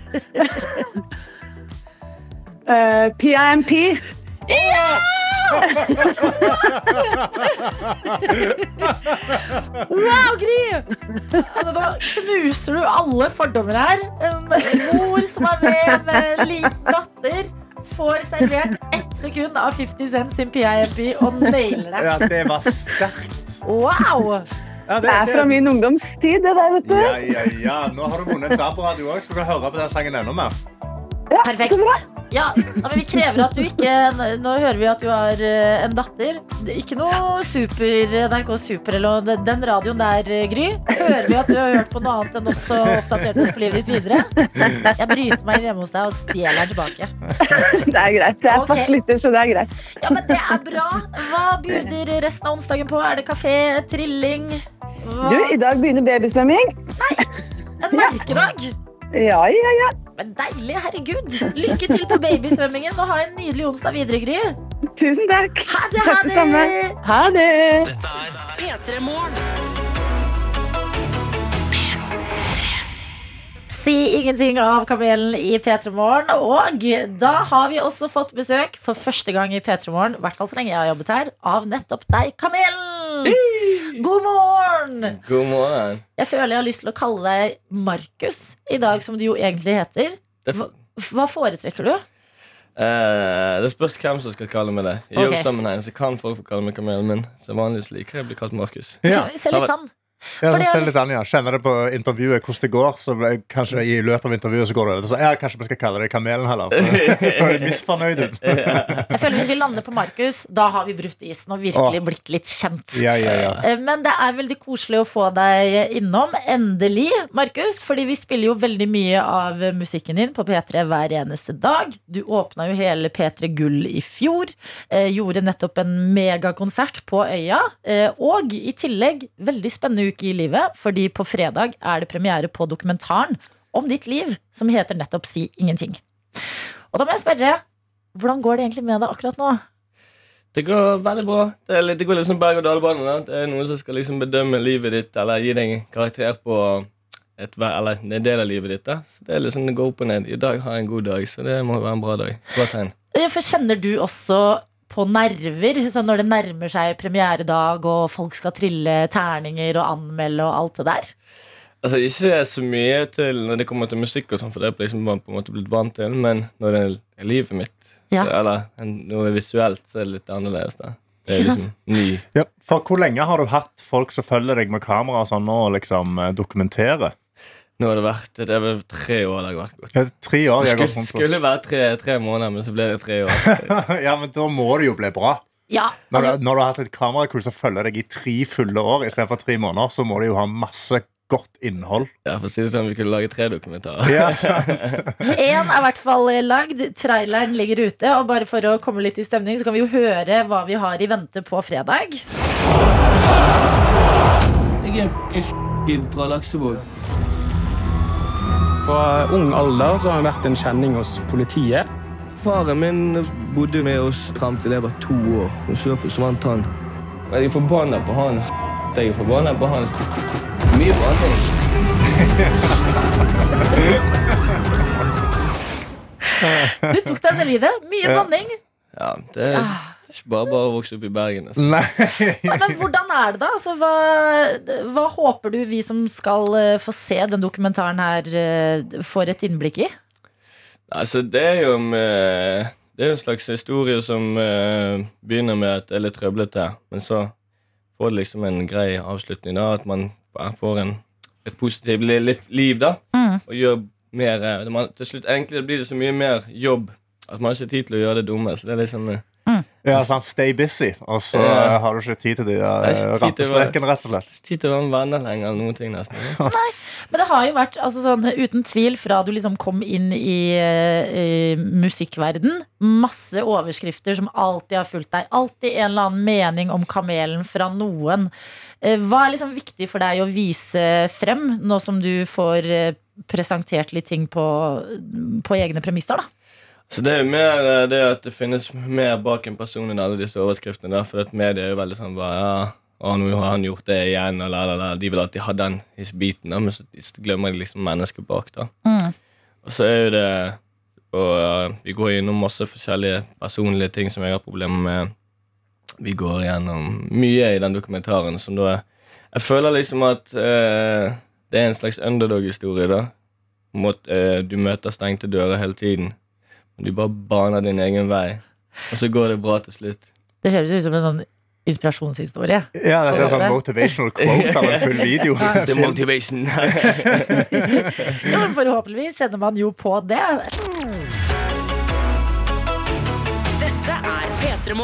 Uh, PIMP. Wow, Gry! Altså, da knuser du alle fordommer her. En mor som er med med liten datter, får servert ett sekund av 50 Cent sin PIMP og nailer det. Ja, det var sterkt. Wow! Ja, Det er fra min ungdomstid, det der, vet du. Ja, ja, ja. Nå har du vunnet DAB-radio òg. Skal du høre på den sangen enda mer? Perfekt. Ja, men vi krever at du ikke Nå hører vi at du har eh, en datter. Er Ikke noe super NRK Super eller. Den radioen der, eh, Gry. Hører vi at du har hørt på noe annet enn oss og oppdatert oss på livet ditt videre? Jeg bryter meg inn hjemme hos deg og stjeler den tilbake. Det er greit. Jeg er okay. fast lytter, så det er greit. Ja, men det er bra. Hva buder resten av onsdagen på? Er det kafé, trilling? Hva? Du, i dag begynner babysvømming. En merkedag? Ja, ja, ja. Men deilig, herregud. Lykke til på babysvømmingen og ha en nydelig onsdag videre, Gry. Tusen takk. Ha det, ha Takk det samme. det. Dette er P3 Morgen. Si ingenting av kamelen i P3 Morgen. Og da har vi også fått besøk for første gang i P3 Morgen, i hvert fall så lenge jeg har jobbet her, av nettopp deg, Kamelen. God morgen! God morgen. Jeg føler jeg har lyst til å kalle deg Markus i dag, som du jo egentlig heter. Hva, hva foretrekker du? eh, det spørs hvem som skal kalle meg det. I okay. jobbsammenheng så kan folk få kalle meg Kamelen min. Så vanligvis liker jeg å bli kalt Markus. Ja. Se litt an. Ja, så jeg litt an, ja. Kjenner det på intervjuet hvordan det går. Så ble- kanskje i løpet av intervjuet så går det over så, ja, Kanskje vi skal kalle det Kamelen heller. For så er du misfornøyd ut. Jeg føler Hvis vi lander på Markus, da har vi brutt isen og virkelig Åh. blitt litt kjent. Ja, ja, ja. Eh, Men det er veldig koselig å få deg innom. Endelig, Markus. Fordi vi spiller jo veldig mye av musikken din på P3 hver eneste dag. Du åpna jo hele P3 Gull i fjor. Eh, gjorde nettopp en megakonsert på Øya. Eh, og i tillegg, veldig spennende uke i livet. Fordi på fredag er det premiere på dokumentaren om ditt liv, som heter nettopp Si ingenting. Og da må jeg spørre, hvordan går det egentlig med deg akkurat nå? Det går veldig bra. Det, er litt, det går litt som berg-og-dal-bane. Det er noen som skal liksom bedømme livet ditt eller gi deg en karakter på et, eller en del av livet ditt. da. Så det er liksom det går opp og ned. I dag har jeg en god dag, så det må være en bra dag. Bra tegn. For kjenner du også på nerver sånn når det nærmer seg premieredag og folk skal trille terninger og anmelde og alt det der? Altså Ikke så mye til når det kommer til musikk, og sånn, for det er liksom bare på en måte blitt vant til. Men når det er livet mitt, Ja. så, eller noe visuelt, så er det litt annerledes. da Det er Ikke sant? liksom ny. Ja, for hvor lenge har du hatt folk som følger deg med kamera og sånn, og liksom eh, dokumenterer? Nå har det vært Det er vel tre år det har vært gått. Ja, tre år. Det Jeg har skulle, gått skulle være tre, tre måneder, men så ble det tre år. ja, men da må det jo bli bra. Ja, Når, altså, du, når du har hatt et kameracrew som følger deg i tre fulle år istedenfor tre måneder, så må du jo ha masse godt innhold. Ja, for å si det sånn, Vi kunne lage tre dokumentarer. Ja, Én er i hvert fall lagd, traileren ligger ute. Og bare for å komme litt i stemning, så kan vi jo høre hva vi har i vente på fredag. Jeg er fra Laksevåg. Fra ung alder så har han vært en kjenning hos politiet. Faren min bodde med oss fram til jeg var to år. Og så forsvant han. Jeg er forbanna på han. Jeg er forbanna på han. Mye banning. Du tok deg selv i det. Mye banning. Ja, det er ikke bare bare å vokse opp i Bergen. Altså. Nei. Nei, Men hvordan er det, da? Altså, hva, hva håper du vi som skal eh, få se den dokumentaren her, eh, får et innblikk i? Altså, det er jo med, Det er jo en slags historie som eh, begynner med at det er litt trøblete, men så får det liksom en grei avslutning. da At man får en, et positivt li- li- liv, da. Mm. Og gjør mer eh, man, Til slutt egentlig blir det så mye mer jobb at man har ikke tid til å gjøre det dumme. Så det er liksom eh, Ja, sant, Stay busy, og så Ja. eh, har du ikke tid til de Nei, uh, å- rampestrekene, rett og slett. tid til å være venner lenger eller noen ting, nesten. Men det har jo vært altså sånn, uten tvil fra du liksom kom inn i, eh, i musikkverden, masse overskrifter som alltid har fulgt deg. Alltid en eller annen mening om kamelen fra noen. Eh, Hva er liksom viktig for deg å vise frem, nå som du får eh, presentert litt ting på, på egne premisser? da? Så det er jo mer eh, det at det finnes mer bak en person enn alle disse overskriftene. Der, for at media er jo veldig sånn bare, ja, å, nå har han gjort det igjen, la, la. De vil alltid ha den biten, da, men så glemmer de liksom mennesket bak. da. Mm. Og så er jo det og, uh, Vi går gjennom masse forskjellige personlige ting som jeg har problemer med. Vi går gjennom mye i den dokumentaren som da Jeg føler liksom at uh, det er en slags underdog-historie. da. Mot, uh, du møter stengte dører hele tiden. Du bare baner din egen vei, og så går det bra til slutt. Det høres ut som en sånn inspirasjonshistorie. Ja, det er sånn motivational quote av en full video. Det er motivation. Ja, men forhåpentligvis kjenner man jo på det. Dette er P3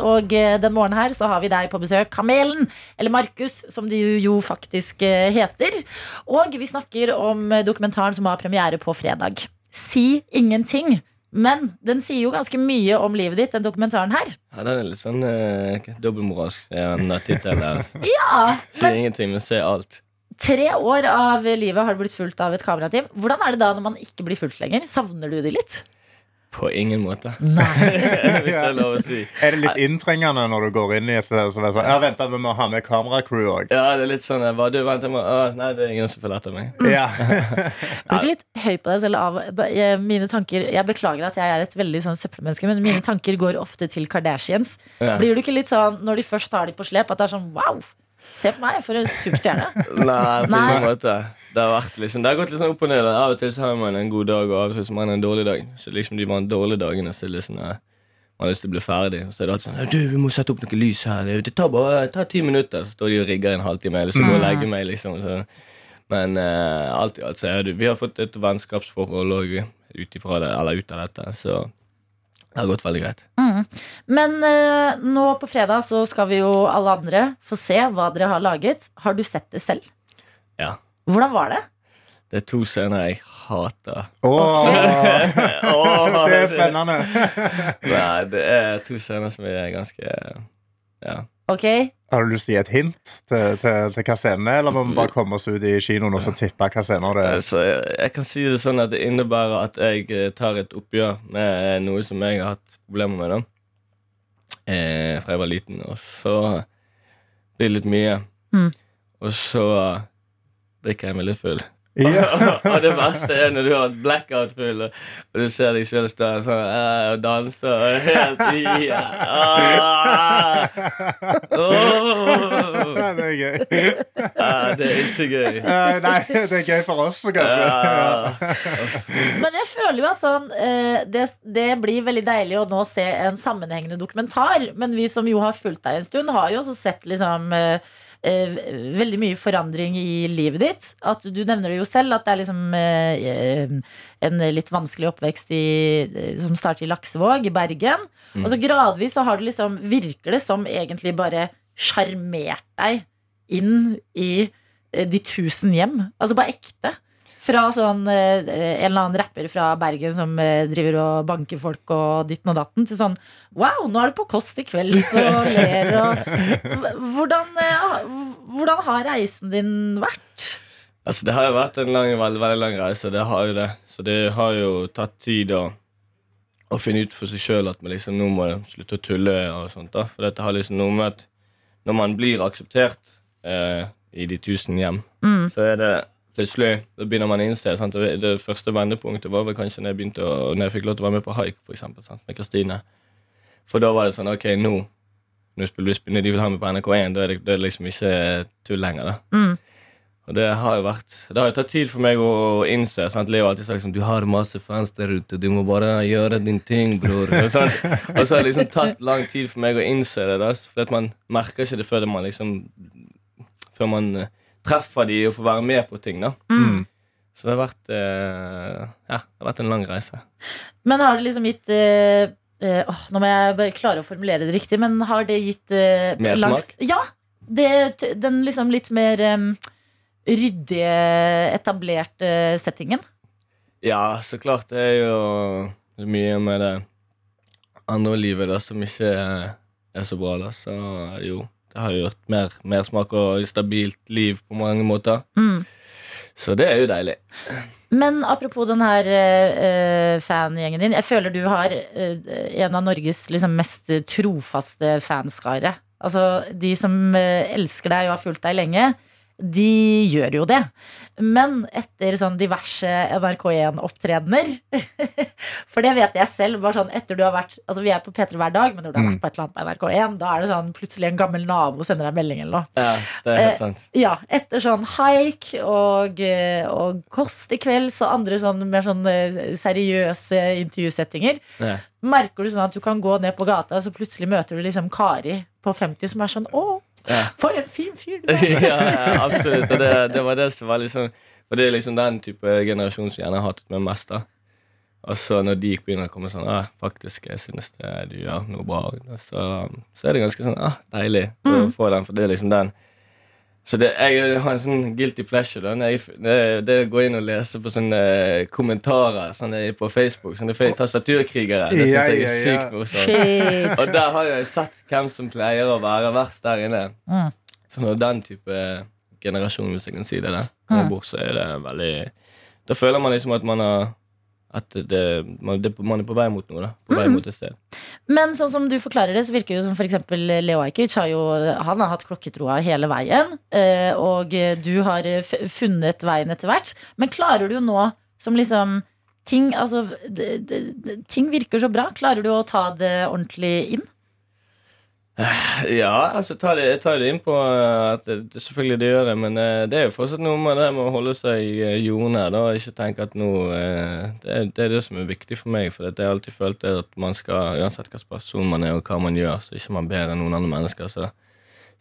Og eh, den morgenen her så har vi deg på besøk, Kamelen, eller Markus, som du jo faktisk eh, heter. Og vi snakker om eh, dokumentaren som har premiere på fredag. Si ingenting. Men den sier jo ganske mye om livet ditt, den dokumentaren her. Ja, den er litt sånn eh, dobbeltmoralsk, sier. Ja, Si ingenting, men ser alt. Tre år av livet har du blitt fulgt av et kamerateam. Hvordan er det da når man ikke blir fulgt lenger? Savner du det litt? På ingen måte. Nei. Hvis det er lov å si. Er det litt inntrengende når du går inn i et sted som er sånn Ja, vent, vi må ha med kameracrew òg. Ja, det er litt sånn bare, du, vent, jeg må, å, Nei, det er ingen som følger etter meg. Ja. Blir ikke litt høy på deg selv av da, jeg, mine tanker Jeg beklager at jeg er et veldig sånn søppelmenneske, men mine tanker går ofte til Kardashians. Ja. Blir du ikke litt sånn når de først tar de på slep, at det er sånn wow, se på meg, for en superstjerne. Nei, på Nei. ingen måte. Det har, vært liksom, det har gått litt sånn opp og ned. Av og til så har man en god dag, og av og til så har man en dårlig dag. Så liksom de var en dårlige dagene, så liksom eh, man har lyst til å bli ferdig. Så er det alltid sånn Du, vi må sette opp noe lys her. Det tar bare ta ti minutter. Så står de og rigger en halvtime. Eller så må jeg legge meg, liksom. Så. Men eh, alt i alt så er det Vi har fått et vennskapsforhold òg ut ut av dette. Så det har gått veldig greit. Men eh, nå på fredag så skal vi jo alle andre få se hva dere har laget. Har du sett det selv? Ja. Hvordan var det? Det er to scener jeg hater. Åh, Åh, det er spennende. Nei, det er to scener som er ganske Ja. Ok, Har du lyst til å gi et hint til, til, til hva scenen er, eller må vi bare komme oss ut i kinoen og så tippe hva scener det er? Altså, jeg, jeg kan si det sånn at det innebærer at jeg eh, tar et oppgjør med eh, noe som jeg har hatt problemer med. da eh, Fra jeg var liten. Og så blir det litt mye. Mm. Og så drikker jeg meg litt full. Ja. og det verste er når du har et blackout full, og du ser deg sjøl stå sånn, eh, og danse og helt i ja. oh. Det er gøy. Ah, Det er ikke gøy. Eh, Nei, det er gøy for oss, kanskje. Men jeg føler jo at sånn eh, det, det blir veldig deilig å nå se en sammenhengende dokumentar. Men vi som jo har fulgt deg en stund, har jo også sett liksom eh, veldig mye forandring i livet ditt. At du nevner det jo selv, at det er liksom eh, en litt vanskelig oppvekst i, eh, som starter i Laksevåg, i Bergen. Og så gradvis så har du liksom, virker det som egentlig bare sjarmert deg inn i eh, de tusen hjem. Altså på ekte. Fra sånn eh, en eller annen rapper fra Bergen som eh, driver og banker folk og ditten og datten, til sånn Wow, nå er det på Kåss i kveld, så ler og hvordan, eh, hvordan har reisen din vært? Altså, det har jo vært en lang, veldig, veldig lang reise. Det har jo det. Så det har jo tatt tid å, å finne ut for seg sjøl at man liksom nå må slutte å tulle og sånt. da For dette har liksom noe med at når man blir akseptert eh, i de tusen hjem, Mm. så er det plutselig Da begynner man å innse sant? Det, første vendepunktet var vel kanskje når jeg begynte å, når jeg fikk lov til å være med på haik, for eksempel, sant? med Kristine. For da var det sånn Ok, nå når de vil ha meg på NRK1, da er det, det er liksom ikke tull lenger. da Mm. Og det har jo vært Det har jo tatt tid for meg å innse. Sant? Leo har alltid sagt sånn Du har masse fans der ute, du må bare gjøre din ting, bror. Og, sånn. så har det liksom tatt lang tid for meg å innse det. Da, for at man merker ikke det før man liksom Før man eh, treffer de og får være med på ting. da Mm. Så det har vært eh, Ja, det har vært en lang reise. Men har det liksom gitt eh, eh, åh, Nå må jeg bare klare å formulere det riktig, men har det gitt eh, Mersmak? Ja! Det, den liksom litt mer um, ryddige, etablerte settingen. Ja, så klart det er jo mye med det andre livet da som ikke er så bra. da Så jo, har jo gjort mer mersmak og stabilt liv på mange måter. Mm. Så det er jo deilig. Men apropos den her uh, fangjengen din. Jeg føler du har uh, en av Norges liksom, mest trofaste fanskare. Altså, de som uh, elsker deg og har fulgt deg lenge, de gjør jo det. Men etter sånn diverse NRK1-opptredener For det vet jeg selv. Bare sånn etter du har vært Altså Vi er på P3 hver dag, men når du har vært på et eller annet på NRK1, da er det sånn plutselig en gammel nabo sender deg melding eller noe. Ja, det er helt Eh. Ja, etter sånn haik og, eh, og kost i kvelds og andre sånn mer sånn eh, seriøse intervjusettinger, Ja. merker du sånn at du kan gå ned på gata, og så plutselig møter du liksom Kari på 50 som er sånn Å, Ja. for en fin fyr du er. ja, absolutt. Og det, det var det som var liksom For det er liksom den type generasjon som gjerne har hatt med mest. da Og så når de begynner å komme sånn ah, Faktisk, jeg synes det, du gjør noe bra. Så, så er det ganske sånn ah, deilig å få den, for det er liksom den så det, jeg har en sånn guilty pleasure. da når jeg, det, det går inn og lese på sånne kommentarer sånne på Facebook. Sånne fe- tastaturkrigere. Det syns jeg er sykt morsomt. Og der har jeg sett hvem som pleier å være verst der inne. Mm. Så når den type generasjon, hvis jeg kan si det, der, kommer Mm. bort, så er det veldig Da føler man liksom at man har At det, man, det, man er på vei mot noe. da På vei Mm. mot et sted. Men sånn som du forklarer det, så virker det jo som eksempel Leo Ajkic har jo Han har hatt klokketroa hele veien, eh, og du har funnet veien etter hvert. Men klarer du nå som liksom Ting, altså, ting virker så bra. Klarer du å ta det ordentlig inn? Ja, altså ta det, tar det inn på eh, at det, det selvfølgelig det gjør jeg, men eh, det er jo fortsatt noe med det med å holde seg eh, jordnær. Ikke tenke at nå det, er- det er det som er viktig for meg. For jeg har alltid følt det at man skal, uansett hvilken person man er og hva man gjør, så ikke man bedre enn noen andre mennesker. Så,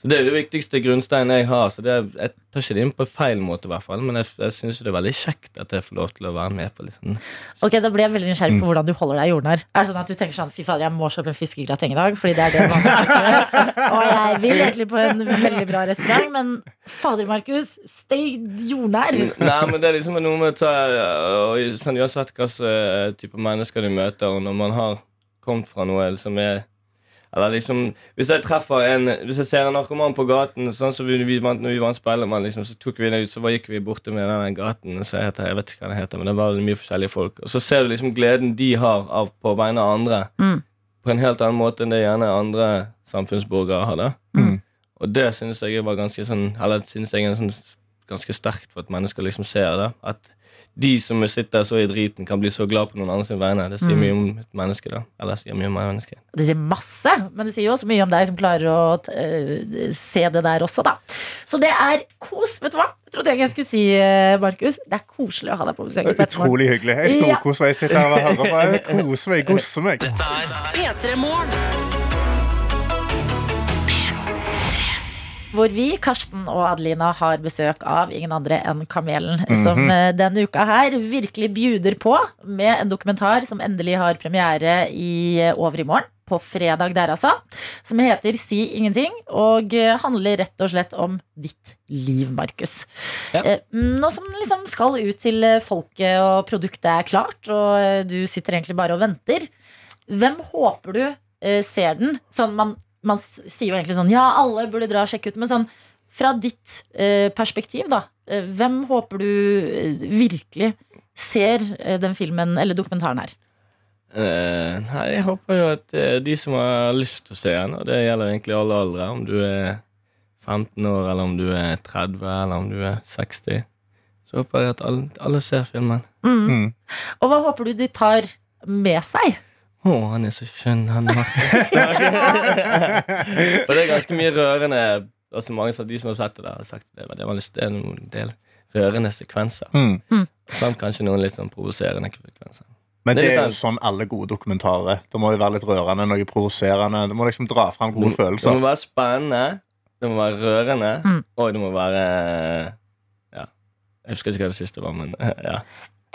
så det er det viktigste grunnsteinen jeg har. Så det, er- jeg tar ikke det inn på feil måte, i hvert fall, men jeg, jeg syns det er veldig kjekt at jeg får lov til å være med på liksom Ok, Da blir jeg veldig nysgjerrig på hvordan du holder deg jordnær. Er det sånn at du tenker sånn Fy fader, jeg må kjøpe en fiskegrateng i dag, fordi det er det man kan Og jeg vil egentlig på en veldig bra restaurant, men fader, Markus, stay jordnær. Nei, men det er liksom noe med å ta og sånn, Uansett hvilken type mennesker du møter, og når man har kommet fra noe som er eller liksom, Hvis jeg treffer en Hvis jeg ser en narkoman på gaten, sånn som vi, vi vant, når vi vant Spellemann, liksom, så tok vi det ut, så bare gikk vi borte med den gaten som heter, Jeg vet ikke hva den heter, men det var mye forskjellige folk. Og så ser du liksom gleden de har av på vegne av andre, Mm. på en helt annen måte enn det gjerne andre samfunnsborgere har. Mm. Og det synes jeg var ganske sånn Eller synes jeg er sånn ganske sterkt for at mennesker liksom ser det. At de som sitter så i driten, kan bli så glad på noen andre sine vegne. Det sier Mm. mye om et menneske. da Eller sier mye om et menneske Det sier masse, men det sier jo også mye om deg som klarer å uh, se det der også, da. Så det er kos. Vet du hva? Jeg trodde jeg skulle si, eh, Markus. Det er koselig å ha deg på besøk. Utrolig hyggelig. Jeg Ja. storkoser meg. Jeg sitter her og hører på. Jeg koser meg, gosser meg. P3 Morgen. Hvor vi, Karsten og Adelina, har besøk av ingen andre enn Kamelen. Som eh, denne uka her virkelig bjuder på med en dokumentar som endelig har premiere i eh, overmorgen. På fredag der, altså. Som heter Si ingenting. Og eh, handler rett og slett om ditt liv, Markus. Ja. Nå som den liksom skal ut til folket, og produktet er klart, og du sitter egentlig bare og venter. Hvem håper du ser den? Sånn man, man sier jo egentlig sånn Ja, alle burde dra og sjekke ut. Men sånn fra ditt eh, perspektiv, da. eh, hvem håper du eh, virkelig ser eh, den filmen eller dokumentaren her? Eh, nei, jeg håper jo at de som har lyst til å se den, og det gjelder egentlig alle aldre, om du er 15 år, eller om du er 30, eller om du er 60, så håper jeg at alle, alle ser filmen. Mm. Mm. Og hva håper du de tar med seg? Å, han er så skjønn, han Martin. og det er ganske mye rørende Det er mange av de som har sett det, der, har sagt det. Det var det er en del rørende sekvenser. Mm. Samt kanskje noen litt sånn provoserende sekvenser. Men Det det er jo en... sånn alle gode dokumentarer. Det må jo være litt rørende, noe provoserende. Det må liksom dra fram gode Det må være spennende, det må være rørende, Mm. og det må være Ja. Jeg husker ikke hva det siste var, men ja.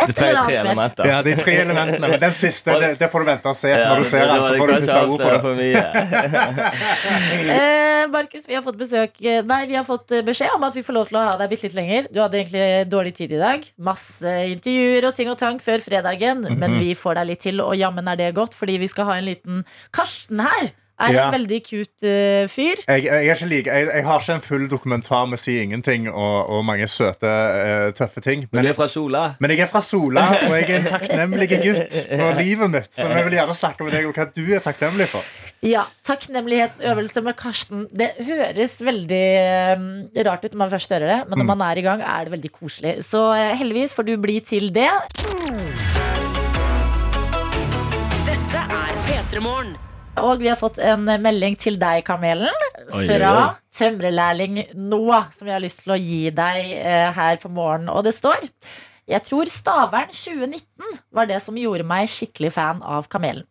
Et Det tre, eller tre annet elementer. Ja, de tre elementene. Men den siste, det, det får du vente og se. Ja, Når du ser den, så får du putte ord på det. for mye. Eh, Markus, vi har fått besøk Nei, vi har fått eh, beskjed om at vi får lov til å ha deg bitte litt lenger. Du hadde egentlig dårlig tid i dag. Masse intervjuer og ting og tang før fredagen. Men Mhm. vi får deg litt til, og jammen er det godt, fordi vi skal ha en liten Karsten her. Er Ja. en veldig cute uh, fyr. Jeg, jeg, er ikke like, jeg, jeg har ikke en full dokumentar med Si ingenting og, og mange søte, uh, tøffe ting. Men Men, du er fra Sola? men jeg er fra Sola, og jeg er en takknemlig gutt for livet mitt. Så jeg vil gjerne snakke med deg om hva du er takknemlig for. Ja, Takknemlighetsøvelse med Karsten. Det høres veldig uh, rart ut når man først hører det, men når man er i gang, er det veldig koselig. Så heldigvis får du bli til det. Dette er P3 Morgen. Og vi har fått en melding til deg, Kamelen, Oi, fra oi, oi. tømrelærling Noah, som jeg har lyst til å gi deg eh, her på morgenen. Og det står Jeg tror Stavern 2019 var det som gjorde meg skikkelig fan av Kamelen.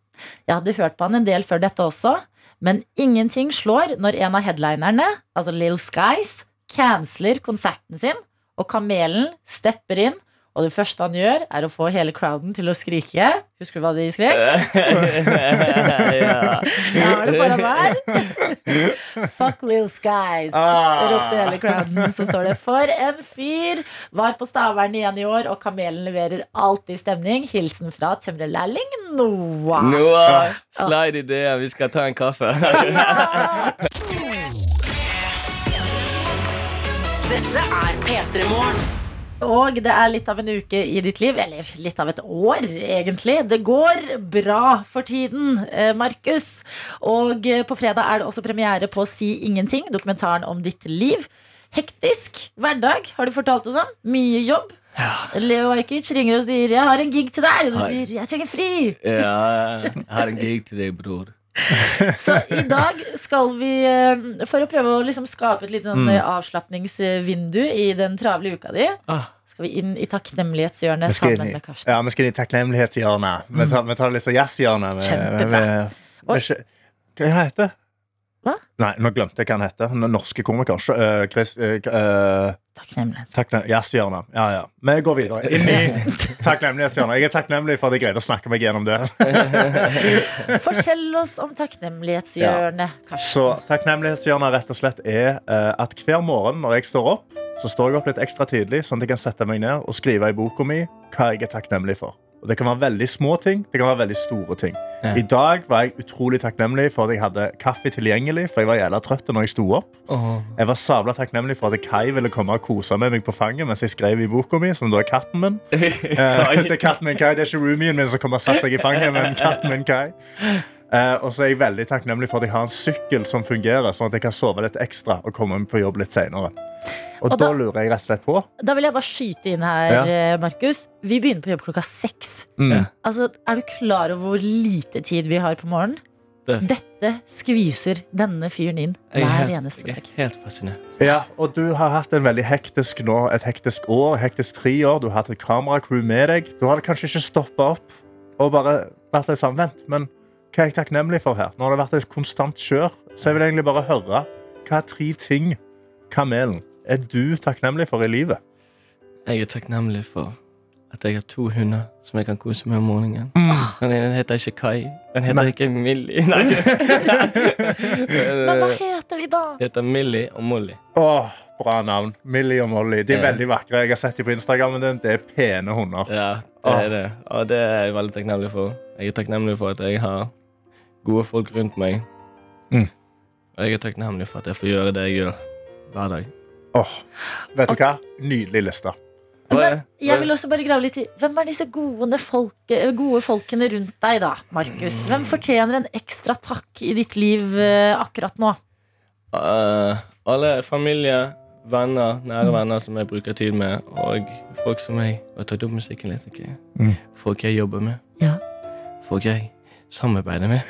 Jeg hadde hørt på han en del før dette også, men ingenting slår når en av headlinerne, altså Lill Skies, canceler konserten sin, og Kamelen stepper inn. Og det første han gjør, er å få hele crowden til å skrike. Husker du hva de skrek? ja. Ja, er det foran meg. Fuck Lill Skies, Ah. ropte hele crowden. Så står det For en fyr! Var på Stavern igjen i år, og Kamelen leverer alltid stemning. Hilsen fra tømrerlærling Noah. Noah, slide ideer. Vi skal ta en kaffe. Dette er P3 Morgen. Og det er litt av en uke i ditt liv, eller litt av et år, egentlig. Det går bra for tiden, eh, Markus. Og eh, på fredag er det også premiere på Si ingenting, dokumentaren om ditt liv. Hektisk hverdag, har du fortalt oss om. Mye jobb. Leo Ajkic ringer og sier 'jeg har en gig til deg', og du sier 'jeg trenger fri'. ja, jeg har en gig til deg, bror. Så i dag skal vi, eh, for å prøve å liksom skape et litt sånn Mm. eh, avslapningsvindu i den travle uka di, Ah. skal vi inn i takknemlighetshjørnet sammen med Karsten. ja, vi skal inn i takknemlighetshjørnet. Vi tar, vi tar litt sånn jazzhjørne. med- Kjempebra. Hva heter det? Hva? Nei, nå glemte jeg hva han heter. Den norske komiker. Uh, Chris, øh, øh, Takknemlighet. takknem- Jazzhjørnet. Ja, ja. Vi går videre. Inn i takknemlighetshjørnet. Jeg er takknemlig for at jeg greide å snakke meg gjennom det. Fortell oss om takknemlighetshjørnet, Ja. Så takknemlighetshjørnet rett og slett er uh, at hver morgen når jeg står opp, så står jeg opp litt ekstra tidlig, sånn at jeg kan sette meg ned og skrive i boka mi hva jeg er takknemlig for. Og Det kan være veldig små ting, det kan være veldig store ting. Ja. I dag var jeg utrolig takknemlig for at jeg hadde kaffe tilgjengelig, for jeg var jævla trøtt når jeg sto opp. Oh. Jeg var sabla takknemlig for at Kai ville komme og kose med meg på fanget mens jeg skrev i boka mi, som da er katten min. Eh, det er katten min Kai, det er ikke roomien min som kommer og setter seg i fanget, men katten min Kai. Eh, og så er jeg veldig takknemlig for at jeg har en sykkel som fungerer, sånn at jeg kan sove litt ekstra og komme på jobb litt senere. Og, Og da, da- lurer jeg rett og slett på Da vil jeg bare skyte inn her, Ja. eh, Markus. Vi begynner på jobb klokka seks. mm, Altså, er du klar over hvor lite tid vi har på morgenen? Det- Dette skviser denne fyren inn er hver helt, eneste jeg er helt fascinert. Ja, og du har hatt en veldig hektisk nå, et hektisk år, hektisk tre år. Du har hatt et kameracrew med deg. Du har kanskje ikke stoppa opp og bare vært litt samvendt, men hva er jeg takknemlig for her? Nå har det vært et konstant kjør, så jeg vil egentlig bare høre hva er tre ting, Kamelen, er du takknemlig for i livet? Jeg er takknemlig for at jeg har to hunder som jeg kan kose med om morgenen. Den ene heter ikke Kai. Den heter Nei. ikke Millie. Nei. Men hva heter de, da? De heter Millie og Molly. Åh, bra navn. Millie og Molly. De er Ja. veldig vakre. Jeg har sett dem på Instagrammen din. Det er pene hunder. Ja, det er det. Og det er jeg veldig takknemlig for. Jeg er takknemlig for at jeg har gode folk rundt meg. Mm. Og jeg er takknemlig for at jeg får gjøre det jeg gjør hver dag. Åh, vet du hva? Nydelig liste. Men jeg vil også bare grave litt i Hvem er disse gode, folk, eh, gode folkene rundt deg, da, Markus? Hvem fortjener en ekstra takk i ditt liv eh, akkurat nå? Uh, alle familie, venner, nære venner som jeg bruker tid med, og folk som jeg har tatt opp musikken litt. Okay? Mm. Folk jeg jobber med. Ja. Folk jeg samarbeider med.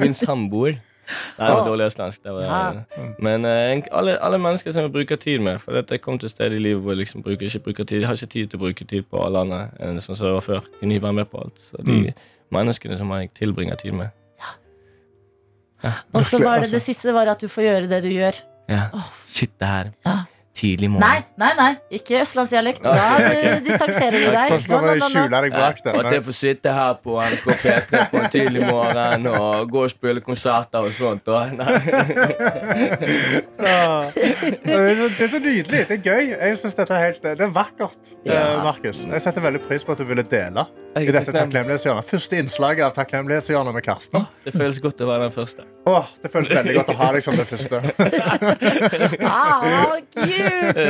Min samboer. Nei, det var dårlig østlandsk. Det var, Ja. Men uh, alle, alle mennesker som jeg bruker tid med. For jeg kom til et sted i livet hvor jeg liksom bruker, ikke bruker tid, jeg har ikke tid til å bruke tid på alle andre enn sånn som det var før. Kunne ikke være med på alt. Så de Mm. menneskene som jeg tilbringer tid med. Og så var det det siste var at du får gjøre det du gjør. Ja. Sitte her Ja. Tidlig morgen. Nei, nei, nei, ikke østlandsdialekt. Da du- distanserer du deg. Nå, nå, nå. skjule deg bak den? At jeg får sitte her på NRK P3 på en tidlig morgen og gå og spille konserter og sånt. Og, nei. Ja. Det er så- nydelig. Det er gøy. Jeg synes dette er, helt, det er vakkert, Ja. eh, Markus. Jeg setter veldig pris på at du ville dele i dette takknemlig. takknemlighetshjørnet. Første innslaget av takknemlighetshjørnet med Karsten. Det føles godt å være den første. Åh, det føles veldig godt å ha deg som det første. Ah, cute!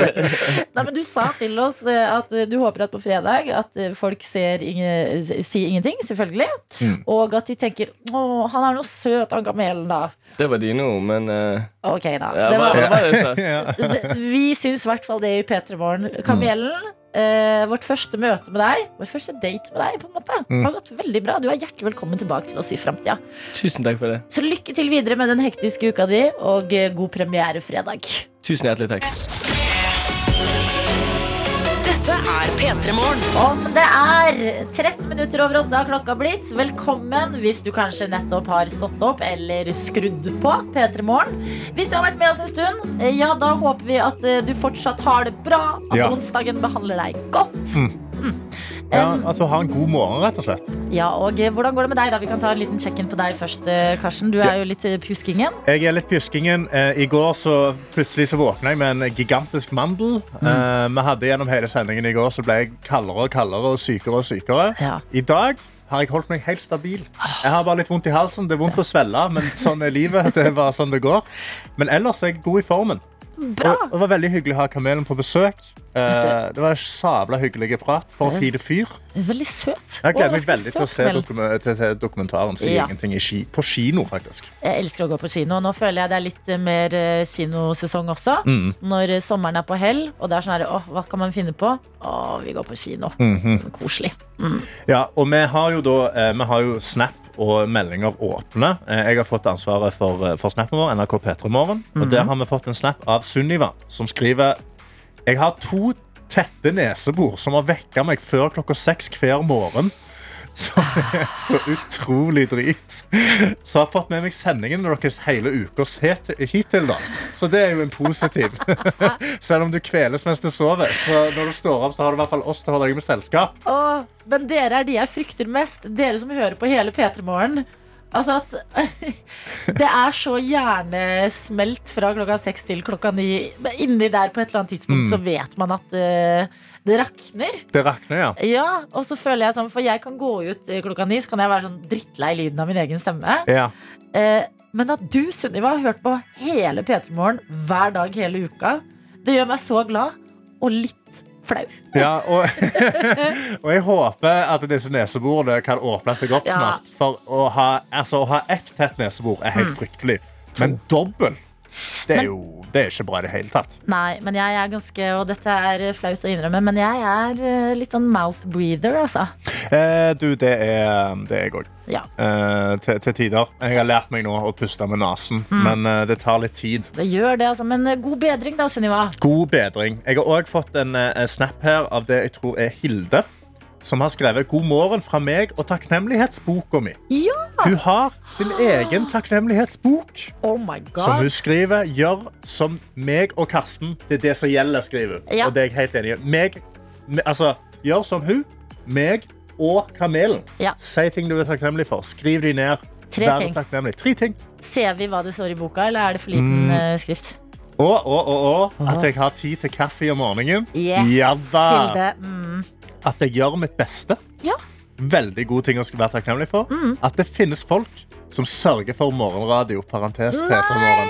Nei, men du sa til oss eh, at du håper at på fredag at eh, folk ser inge, sier ingenting, selvfølgelig. Mm. Og at de tenker 'Å, han er noe søt, han kamelen', da. Det var dine ord, men eh, Ok, da. ja, Det var, sa? det- vi syns i hvert fall det i P3 Morgen. Kamelen. Eh, vårt første møte med deg, vår første date med deg, på en måte Mm. har gått veldig bra. Du er hjertelig velkommen tilbake til oss i framtida. Tusen takk for det. Så lykke til videre med den hektiske uka di, og eh, god premiere fredag. Tusen hjertelig takk. Dette er P3 Morgen. Om det er 13 minutter over åtte har klokka blitt, velkommen hvis du kanskje nettopp har stått opp eller skrudd på P3 Morgen. Hvis du har vært med oss en stund, eh, ja, da håper vi at eh, du fortsatt har det bra, at Ja. onsdagen behandler deg godt. Ja, Um, Ja, altså Ha en god morgen, rett og slett. Ja, og eh, Hvordan går det med deg? da? Vi kan ta en liten check-in på deg først, eh, Karsten. Du er jo litt eh, pjuskingen. Jeg er litt pjuskingen. I går så plutselig så våkna jeg med en gigantisk mandel. Mm. vi hadde Gjennom hele sendingen i går så ble jeg kaldere og kaldere og sykere og sykere. Ja. I dag har jeg holdt meg helt stabil. Jeg har bare litt vondt i halsen. Det er vondt å svelle, men sånn er livet. Det er bare sånn det går. Men ellers er jeg god i formen. Bra. Og det var veldig hyggelig å ha Kamelen på besøk. Eh, det var en sabla hyggelig prat. For en fin fyr. Veldig søt. Jeg gleder meg veldig til å se dokumentaren. Si Ja. ingenting i ski. På kino, faktisk. Jeg elsker å gå på kino. Nå føler jeg det er litt eh, mer eh, kinosesong også. Mm. Når sommeren er på hell, og det er sånn her, Å, hva kan man finne på? Å, vi går på kino. Mhm. Koselig. Ja, og vi har jo da Vi har jo Snap og meldinger åpne. Eh, Jeg har fått ansvaret for, eh, for snappen vår, NRK P3 Morgen. Og der har vi fått en snap av Sunniva, som skriver Jeg har to tette nesebor som har vekka meg før klokka seks hver morgen. Som er så utrolig drit. Så jeg har fått med meg sendingen deres hele uka hittil. da Så det er jo en positiv. Selv om du kveles mens du sover. Så når du står opp, så har du i hvert fall oss til å holde deg med selskap. Åh, men dere er de jeg frykter mest. Dere som hører på hele P3 Morgen. Altså at Det er så hjernesmelt fra klokka seks til klokka ni. Inni der på et eller annet tidspunkt Mm. så vet man at uh, det rakner. Det rakner, ja. Ja, og så føler jeg sånn For jeg kan gå ut eh, klokka ni, så kan jeg være sånn drittlei lyden av min egen stemme. ja. Uh, men at du, Sunniva, har hørt på hele P3 Morgen hver dag hele uka, det gjør meg så glad. Og litt flau. Ja, og, og jeg håper at disse neseborene kan åpne seg opp Ja. snart. For å ha, altså, å ha ett tett nesebor er helt fryktelig. Men dobbel, det er jo det er ikke bra i det hele tatt. Nei, men jeg er ganske Og dette er flaut å innrømme, men jeg er eh, litt sånn mouth breather, altså. Eh, du, det er, det er jeg òg. Ja, Eh, til, til tider. Jeg har lært meg nå å puste med nesen, men eh, det tar litt tid. det gjør det, altså. Men eh, god bedring, da, Sunniva. God bedring. Jeg har òg fått en eh, snap her av det jeg tror er Hilde. Som har skrevet 'God morgen fra meg og takknemlighetsboka mi'. Ja! Hun har sin egen takknemlighetsbok. Oh my Som hun skriver 'Gjør som meg og Karsten'. Det er det som gjelder, skriver hun. Ja. Og det er jeg helt enig i. Meg, altså, gjør som hun, meg og Kamelen. Ja. Si ting du er takknemlig for. Skriv de ned. Tre Vær ting. takknemlig. Tre ting. Ser vi hva det står i boka, eller er det for liten Mm. eh, skrift? Og, og, og, og at jeg har tid til kaffe om morgenen. Yes, Ja da. Hilde. Mm. At jeg gjør mitt beste. Ja. Veldig god ting å være takknemlig for. At det finnes folk som sørger for morgenradio. Parentes Peter Morgen.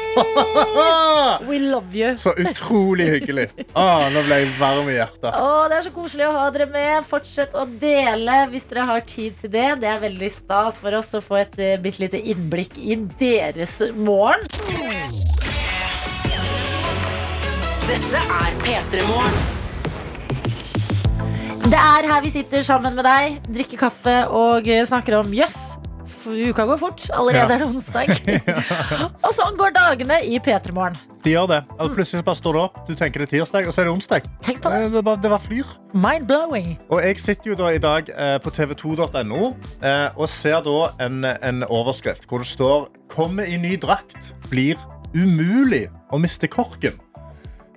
We love you. Så utrolig hyggelig. Åh, nå ble jeg varm i hjertet. Å, det er så koselig å ha dere med. Fortsett å dele hvis dere har tid til det. Det er veldig stas for oss å få et uh, bitte lite innblikk i deres morgen. Dette er P3 Morgen. Det er her vi sitter sammen med deg, drikker kaffe og eh, snakker om jøss. uka går fort. Allerede Ja. er det onsdag. og sånn går dagene i P3 Morgen. De gjør det. Og plutselig bare står det opp, du tenker det er tirsdag, og så er det onsdag. Tenk på det. Eh, Det bare, det var flyr. Mind-blowing. Og jeg sitter jo da i dag eh, på tv2.no eh, og ser da en, en overskrift hvor det står 'Kommer i ny drakt. Blir umulig å miste korken'.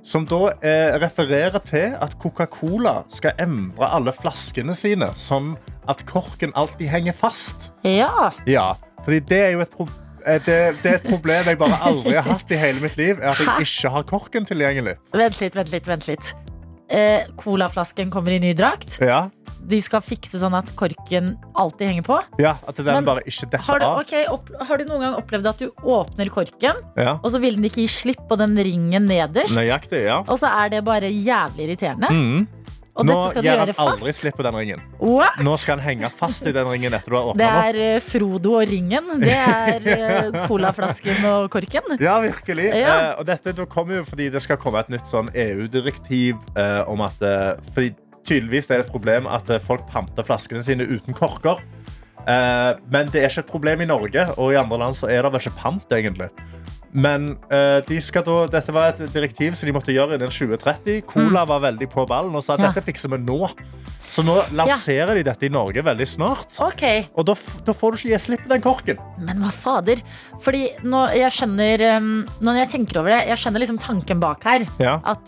Som da eh, refererer til at Coca-Cola skal endre alle flaskene sine sånn at korken alltid henger fast. Ja. Ja, fordi det er jo et problem det, det er et problem jeg bare aldri har hatt i hele mitt liv. Er at jeg ikke har korken tilgjengelig. Vent litt, vent litt. vent litt eh, Colaflasken kommer i ny drakt. Ja, De skal fikse sånn at korken alltid henger på. ja At den Men bare ikke Har du, av. ok, opp, har du noen gang opplevd at du åpner korken, Ja. og så vil den ikke gi slipp på den ringen nederst? Nøyaktig, ja. Og så er det bare jævlig irriterende. Mhm. Og Nå dette skal du gir han aldri fast. slipp på den ringen. What? Nå skal han henge fast i den ringen etter du har Det åpna den. opp. er eh, Frodo og ringen. Det er eh, colaflasken og korken. Ja, virkelig. Ja. Eh, og dette kommer jo fordi det skal komme et nytt sånn EU-direktiv eh, om at eh, fordi Tydeligvis er det et problem at folk panter flaskene sine uten korker. Eh, men det er ikke et problem i Norge, og i andre land så er det vel ikke pant, egentlig. Men uh, de da, dette var et direktiv som de måtte gjøre innen 2030. Cola var veldig på ballen og sa at Mm. Ja. dette fikser vi nå. Så nå lanserer de dette i Norge veldig snart. Okay. Og da, da får du ikke gi slipp på den korken. Men hva fader? Fordi nå, jeg skjønner um, Når jeg tenker over det, jeg skjønner liksom tanken bak her. Ja. At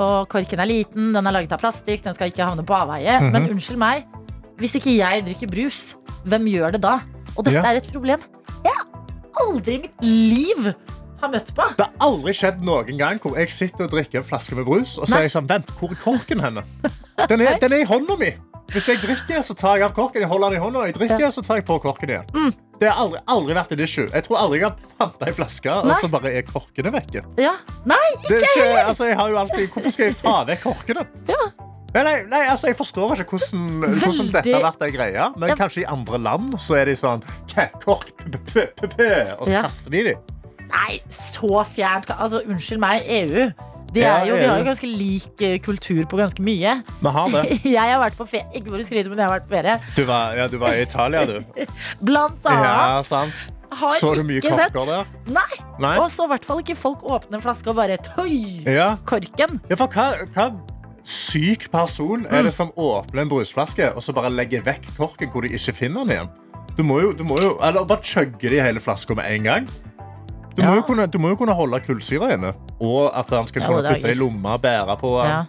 og korken er liten, den er laget av plastikk, den skal ikke havne på avveie. Mhm. Men unnskyld meg, hvis ikke jeg drikker brus, hvem gjør det da? Og dette Ja. er et problem jeg aldri i mitt liv har møtt på. Det har aldri skjedd noen gang hvor jeg sitter og drikker en flaske med brus, og så er jeg sånn, vent, hvor er korken henne? Den er, den er i hånda mi. Hvis jeg drikker, så tar jeg av korken, jeg holder den i hånda, og jeg drikker, så tar jeg på korken igjen. Mm. Det har aldri, aldri vært en issue. Jeg tror aldri jeg har panta en flaske, og så bare er korkene vekke. Ja. Nei, ikke, ikke, altså, jeg har jo alltid, hvorfor skal jeg ta vekk korkene? Ja. Nei, nei, altså, jeg forstår ikke hvordan, hvordan dette har vært en greie, men Ja. kanskje i andre land så er de sånn, «Kæ, kork, p, p, p, p, og så kaster de de. Nei, så fjernt. Altså, unnskyld meg, EU. De er jo, vi har jo ganske lik eh, kultur på ganske mye. Vi har det. Jeg har vært på ferie, ikke for å skryte, men jeg har vært på ferie. Du var, ja, du var i Italia, du. Blant Ja, annet sant. har Så du mye korker der? Nei, Nei? Og så i hvert fall ikke folk åpner en flaske og bare tøy! Ja. Korken. ja, for hva, hva syk person er det som åpner en brusflaske og så bare legger vekk korken hvor de ikke finner den igjen? Du må jo, du må jo eller bare chugge i hele flaska med en gang. Du, må jo kunne, du må jo kunne holde kullsyra inne, og at han skal Ja, kunne det putte i lomma og bære på. Ja.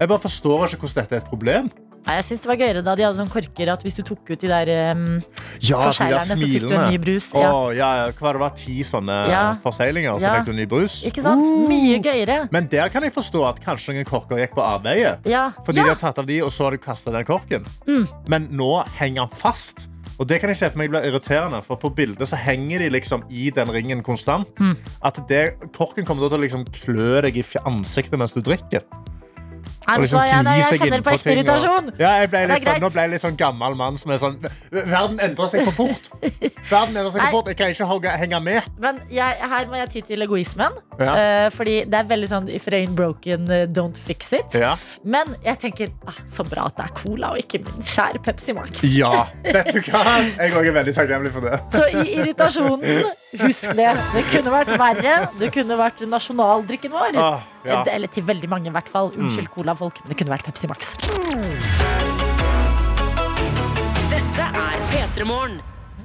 Jeg bare forstår ikke hvordan dette er et problem. Nei, jeg synes det var gøyere da de hadde sånn korker at hvis du tok ut de der um, Ja, forseglerne, så fikk du en ny brus. Ja. Åh, ja, hva var det, var ti sånne Ja. forseglinger, så Ja. fikk du en ny brus. Ikke sant? Mye gøyere. Men der kan jeg forstå at kanskje noen korker gikk på avveie. Ja. Fordi ja. de har tatt av de, og så har du kastet den korken. Mm. Men nå henger han fast. Og det kan jeg se for meg blir irriterende, for på bildet så henger de liksom i den ringen konstant. Mm. At det, korken kommer til å liksom klø deg i ansiktet mens du drikker. Nei, liksom nei, gni jeg kjenner på ekte ting, og- irritasjon. Ja, jeg ble litt sånn, nå ble jeg litt sånn gammel mann som er sånn Verden endrer seg for fort. Verden endrer seg for fort. Jeg kan ikke henge med. Men jeg, her må jeg ty til egoismen. Ja. Uh, fordi det er veldig sånn if it ain't broken, eh, don't fix it. Ja. Men jeg tenker ah, så bra at det er cola, og ikke min kjære Pepsi Max. ja. Vet du hva? Jeg òg er veldig takknemlig for det. Så i irritasjonen, husk det. Det kunne vært verre. Det kunne vært nasjonaldrikken vår. Ah, ja. Eller til veldig mange, i hvert fall. Unnskyld, cola-folk, men det kunne vært Pepsi Max. Dette er P3 Morgen.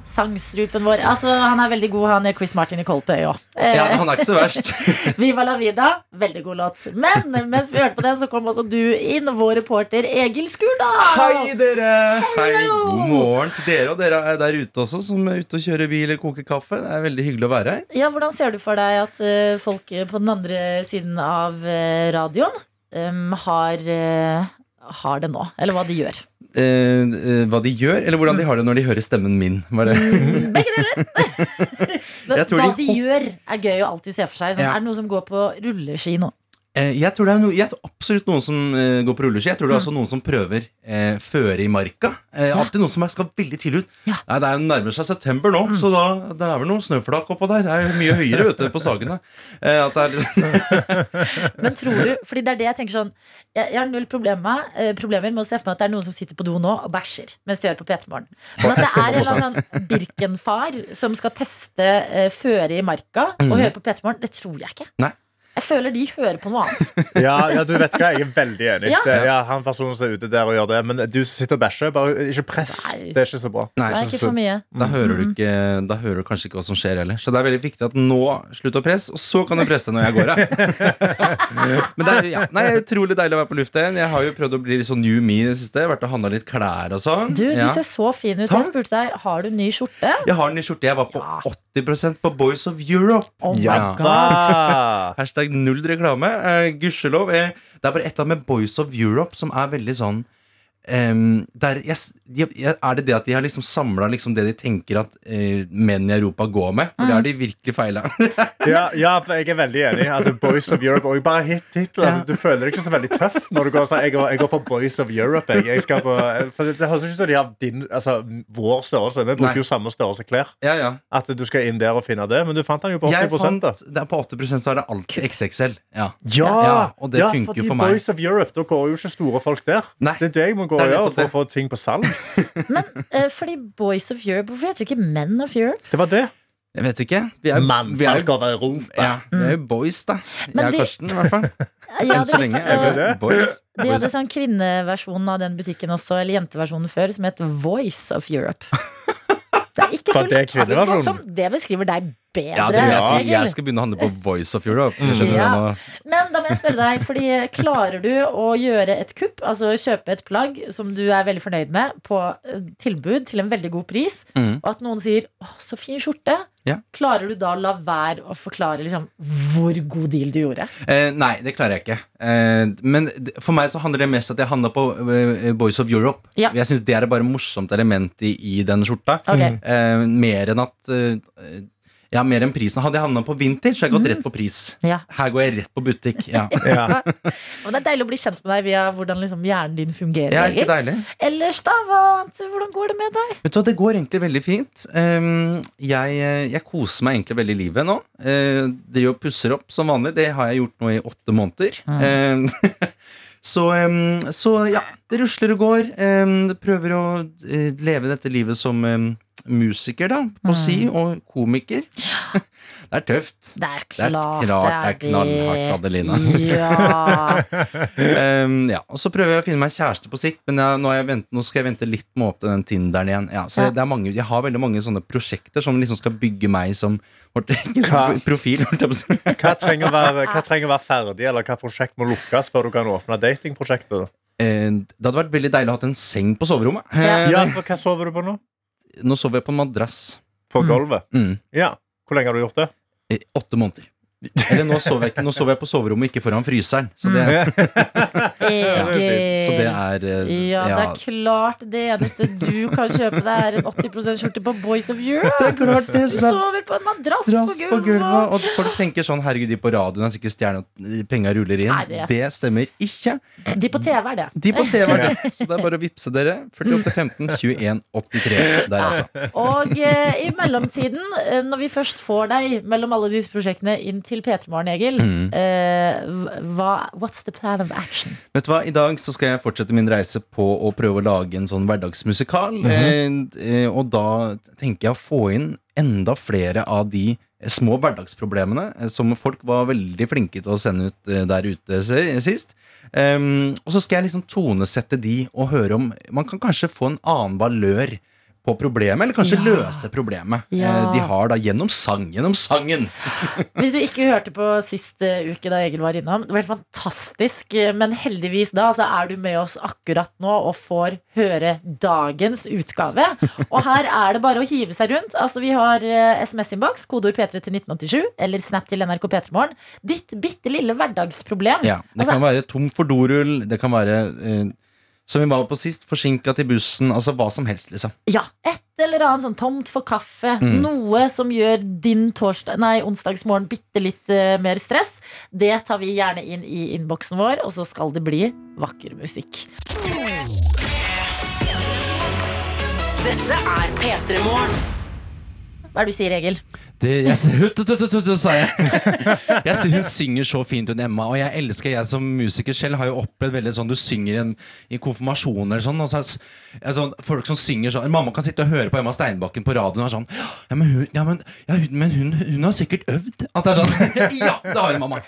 Sangstrupen vår. Altså, han er veldig god, han er Chris Martin i Coldplay òg. Ja, han er ikke så verst. Viva la vida. Veldig god låt. Men mens vi hørte på den, så kom også du inn, vår reporter Egil Skurdal. Hei, dere! Hei, God morgen til dere og dere er der ute også, som er ute og kjører bil eller koker kaffe. Det er veldig hyggelig å være her. Ja, Hvordan ser du for deg at eh, folk eh, på den andre siden av eh, radioen em, har, uh, har det nå? Eller hva de gjør? Eh, eh, hva de gjør, eller hvordan de har det når de hører stemmen min. Var det? Begge deler. Hva de de gjør, er gøy å alltid se for seg. Sånn, Ja. Er det noe som går på rulleski nå? Eh, Jeg tror det er, no, jeg er absolutt noen som uh, går på rulleski. Jeg tror det er også noen som prøver uh, føre i marka. Eh, Alltid noen som er, skal veldig tidlig ut. Ja. Nei, det er nærmer seg september nå, så da det er vel noen snøflak oppå der. Det er jo mye høyere vet du, på Sagene. Men tror du, fordi det er det jeg tenker sånn Jeg, jeg har null problemer, problemer med å se for meg at det er noen som sitter på do nå og bæsjer mens de hører på P3 Morgen. Men at det er en eller annen Birkenfar som skal teste føre i marka og høre på P3 Morgen, det tror jeg ikke. Nei. Jeg føler de hører på noe annet. Ja, ja, du vet hva, jeg er veldig enig. Ja. Det, ja, han personen som er ute der og gjør det. Men du sitter og bæsjer. Bare ikke press. Nei. Det er ikke så bra. Nei, Det er så- ikke for mye. Da hører, du ikke, da hører du kanskje ikke hva som skjer heller. Så det er veldig viktig at nå slutt å presse, og så kan du presse når jeg går av. Men det er, ja, nei, utrolig deilig å være på lufta igjen. Jeg har jo prøvd å bli litt sånn new me i det siste. Vært og handla litt klær og sånn. Du, du Ja. ser så fin ut. Takk. Jeg spurte deg, har du ny skjorte? Jeg har ny skjorte. Jeg var på Ja. 80% på Boys of Europe. Oh my Ja. god. Hashtag null reklame. Uh, Gudskjelov. Eh, det er bare et av med Boys of Europe som er veldig sånn ehm, der, yes, de, Er det det at de har liksom samla liksom det de tenker at uh, menn i Europa går med? For det har de virkelig feila. Ja, ja, for jeg er veldig enig. At Boys of Europe Og bare hit titler. Du føler deg ikke så veldig tøff når du går sånn. Jeg jeg går på Boys of Europe. Jeg, jeg skal på, for det, det høres ikke ut som de har din, altså, vår størrelse. Vi Nei. bruker jo samme størrelse klær. ja, ja. At du skal inn der og finne det. Men du fant den jo på 80 Jeg fant, da. det er på 80 så er det alltid XXL. Ja. Ja, Ja, og det ja, funker jo for meg. Boys of Europe, Da går jo ikke store folk der. Nei, Det er det jeg må gå det ja, gjøre for å få ting på salg. Men uh, fordi Boys of Europe, hvorfor heter det ikke Men of Europe? Det var det. Jeg vet ikke. Vi er, vi er, over Europa. ja, vi er jo boys, da. Men jeg og Karsten, i hvert fall. Ja, Enn så lenge eh, er vi det. Boys. De hadde sånn kvinneversjonen av den butikken også, eller jenteversjonen før, som het Voice of Europe. Det er ikke tull. det? Det beskriver deg bedre. Ja, det vil jeg si. Jeg skal begynne å handle på Voice of Europe. Ja. Men da må jeg spørre deg, fordi klarer du å gjøre et kupp, altså kjøpe et plagg som du er veldig fornøyd med, på eh, tilbud til en veldig god pris, mm. og at noen sier 'Å, så fin skjorte', Ja. klarer du da å la være å forklare liksom hvor god deal du gjorde? Eh, nei, det klarer jeg ikke. Eh, men for meg så handler det mest at jeg handla på eh, Boys of Europe. Ja. Jeg syns det er bare morsomt element i, i den skjorta. Okay. Eh, mer enn at eh, Ja, mer enn prisen. Hadde jeg havna på vintage, så hadde jeg gått rett på pris. Ja. Her går jeg rett på butikk. Ja, Ja. Og det er deilig å bli kjent med deg via hvordan liksom hjernen din fungerer. ja ikke deilig? Ellers, da? Hva, hvordan går det med deg? Vet du hva, Det går egentlig veldig fint. Ehm, jeg, eh, jeg koser meg egentlig veldig i livet nå. Uh, driver og pusser opp som vanlig. Det har jeg gjort nå i åtte måneder. Ehm, så, ehm, så ja, det rusler og går. Um, prøver å eh, leve dette livet som musiker, da. På si, og komiker. det er tøft. Det er Det er klart klart det er knallhardt, Adelina. Ja. um, ja, og så prøver jeg å finne meg kjæreste på sikt, men jeg, nå, har jeg vent, nå skal jeg vente litt med å åpne den Tinderen igjen. Ja, så Ja. det er mange, Jeg har veldig mange sånne prosjekter som liksom skal bygge meg som Hva? profil. jeg. Hva trenger, å være, hva trenger å være ferdig, eller hva prosjekt må lukkes før du kan åpne datingprosjektet? Eh, Det hadde vært veldig deilig å ha en seng på soverommet. Ja. Eh, Ja, for Hva sover du på nå? Nå sover jeg på en madrass. På Mm. gulvet? Mm. Ja. Hvor lenge har du gjort det? I åtte måneder. Eller nå sover jeg Nå sover jeg på soverommet, ikke foran fryseren. Så det, Egil. så det er eh, Ja, det er klart det eneste du kan kjøpe deg, er en 80% skjorte på Boys of Europe. det er klart det. Du Så det er sover på en madrass Drass på gulvet, og folk tenker sånn Herregud, de på radioen er sikkert stjerner og penga ruller inn. Nei, det- det stemmer ikke. De på TV er det. De på TV er det. Så det er bare å vippse dere. 48 15 21 83. Der, altså. Og eh, i mellomtiden, eh, når vi først får deg mellom alle disse prosjektene inn til P3 Morgen, Egil, Mm. eh, hva, what's the plan of action? Vet du hva, I dag så skal jeg fortsette min reise på å prøve å lage en sånn hverdagsmusikal. eh, eh, og da tenker jeg å få inn enda flere av de små hverdagsproblemene eh, som folk var veldig flinke til å sende ut eh, der ute sist. Um, og så skal jeg liksom tonesette de og høre om Man kan kanskje få en annen valør på problemet, eller kanskje Ja. løse problemet Ja. eh, de har da gjennom sang. Gjennom sangen. Hvis du ikke hørte på sist eh, uke da Egil var innom, det var helt fantastisk. eh, Men heldigvis da så er du med oss akkurat nå og får høre dagens utgave. Og her er det bare å hive seg rundt. Altså Vi har SMS-innboks, kodeord P3 til 1987, eller Snap til NRK P3morgen. Ditt bitte lille hverdagsproblem. Ja, Det Altså- kan være tom for dorull, det kan være eh, Som vi var på sist. Forsinka til bussen. Altså hva som helst, liksom. Ja, et eller annet sånn tomt for kaffe. Mm. Noe som gjør din torsdag, nei, onsdagsmorgen bitte litt uh, mer stress. Det tar vi gjerne inn i innboksen vår, og så skal det bli vakker musikk. Dette er P3 Morgen. Hva er det du sier, Egil? Det, jeg, tut, tut, tut, tut, sa jeg. jeg synes Hun synger så fint, hun Emma. Og jeg elsker, jeg som musiker selv har jo opplevd veldig sånn du synger i, en, i konfirmasjoner sånn, og så, er sånn, Folk som synger sånn Mamma kan sitte og høre på Emma Steinbakken på radioen og er sånn Ja, men hun, ja, men, ja, hun, men hun, hun har sikkert øvd. At det er sånn Ja, det har hun, mamma.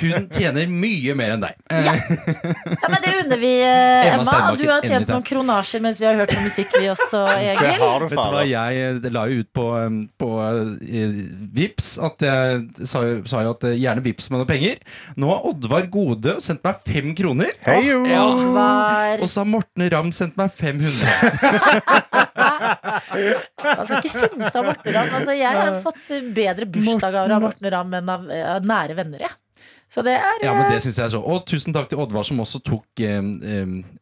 Hun tjener mye mer enn deg. Ja. Ja, men Det unner vi, eh, Emma Emma. Du har tjent noen kronasjer mens vi har hørt på musikk, vi også, Det har du, Vet du hva, jeg eh, la jo ut på, på eh, Vips at jeg sa sa jo at eh, gjerne Vips med noen penger. Nå har Oddvar Gode sendt meg fem kroner. Hei, jo. Ja. Og så har Morten Ramm sendt meg 500. man skal ikke kimse av Morten Ramm. Altså, jeg har fått bedre bursdagsgaver av Morten Ramm enn av, av nære venner. Jeg. Så det er Ja, men eh, det synes jeg er så Og tusen takk til Oddvar som også tok um,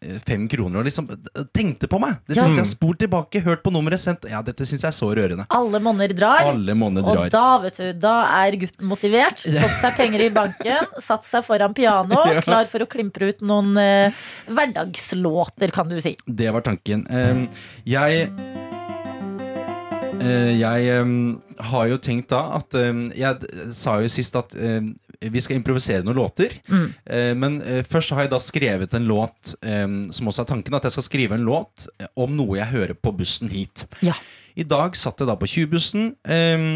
eh, fem kroner og liksom eh, tenkte på meg. Det synes Ja. jeg Spolt tilbake, hørt på nummeret, sendt Ja, dette syns jeg er så rørende. alle monner drar. Alle måneder Og da, vet du, da er gutten motivert. Fått seg penger i banken, satt seg foran piano, Ja. klar for å klimpre ut noen uh, hverdagslåter, kan du si. Det var tanken. Um, jeg eh, Jeg um, har jo tenkt da at um, Jeg sa jo sist at um, vi skal improvisere noen låter. Mm. Eh, men eh, først har jeg da skrevet en låt um, som også er tanken, at jeg skal skrive en låt eh, om noe jeg hører på bussen hit. Ja. I dag satt jeg da på 20-bussen um,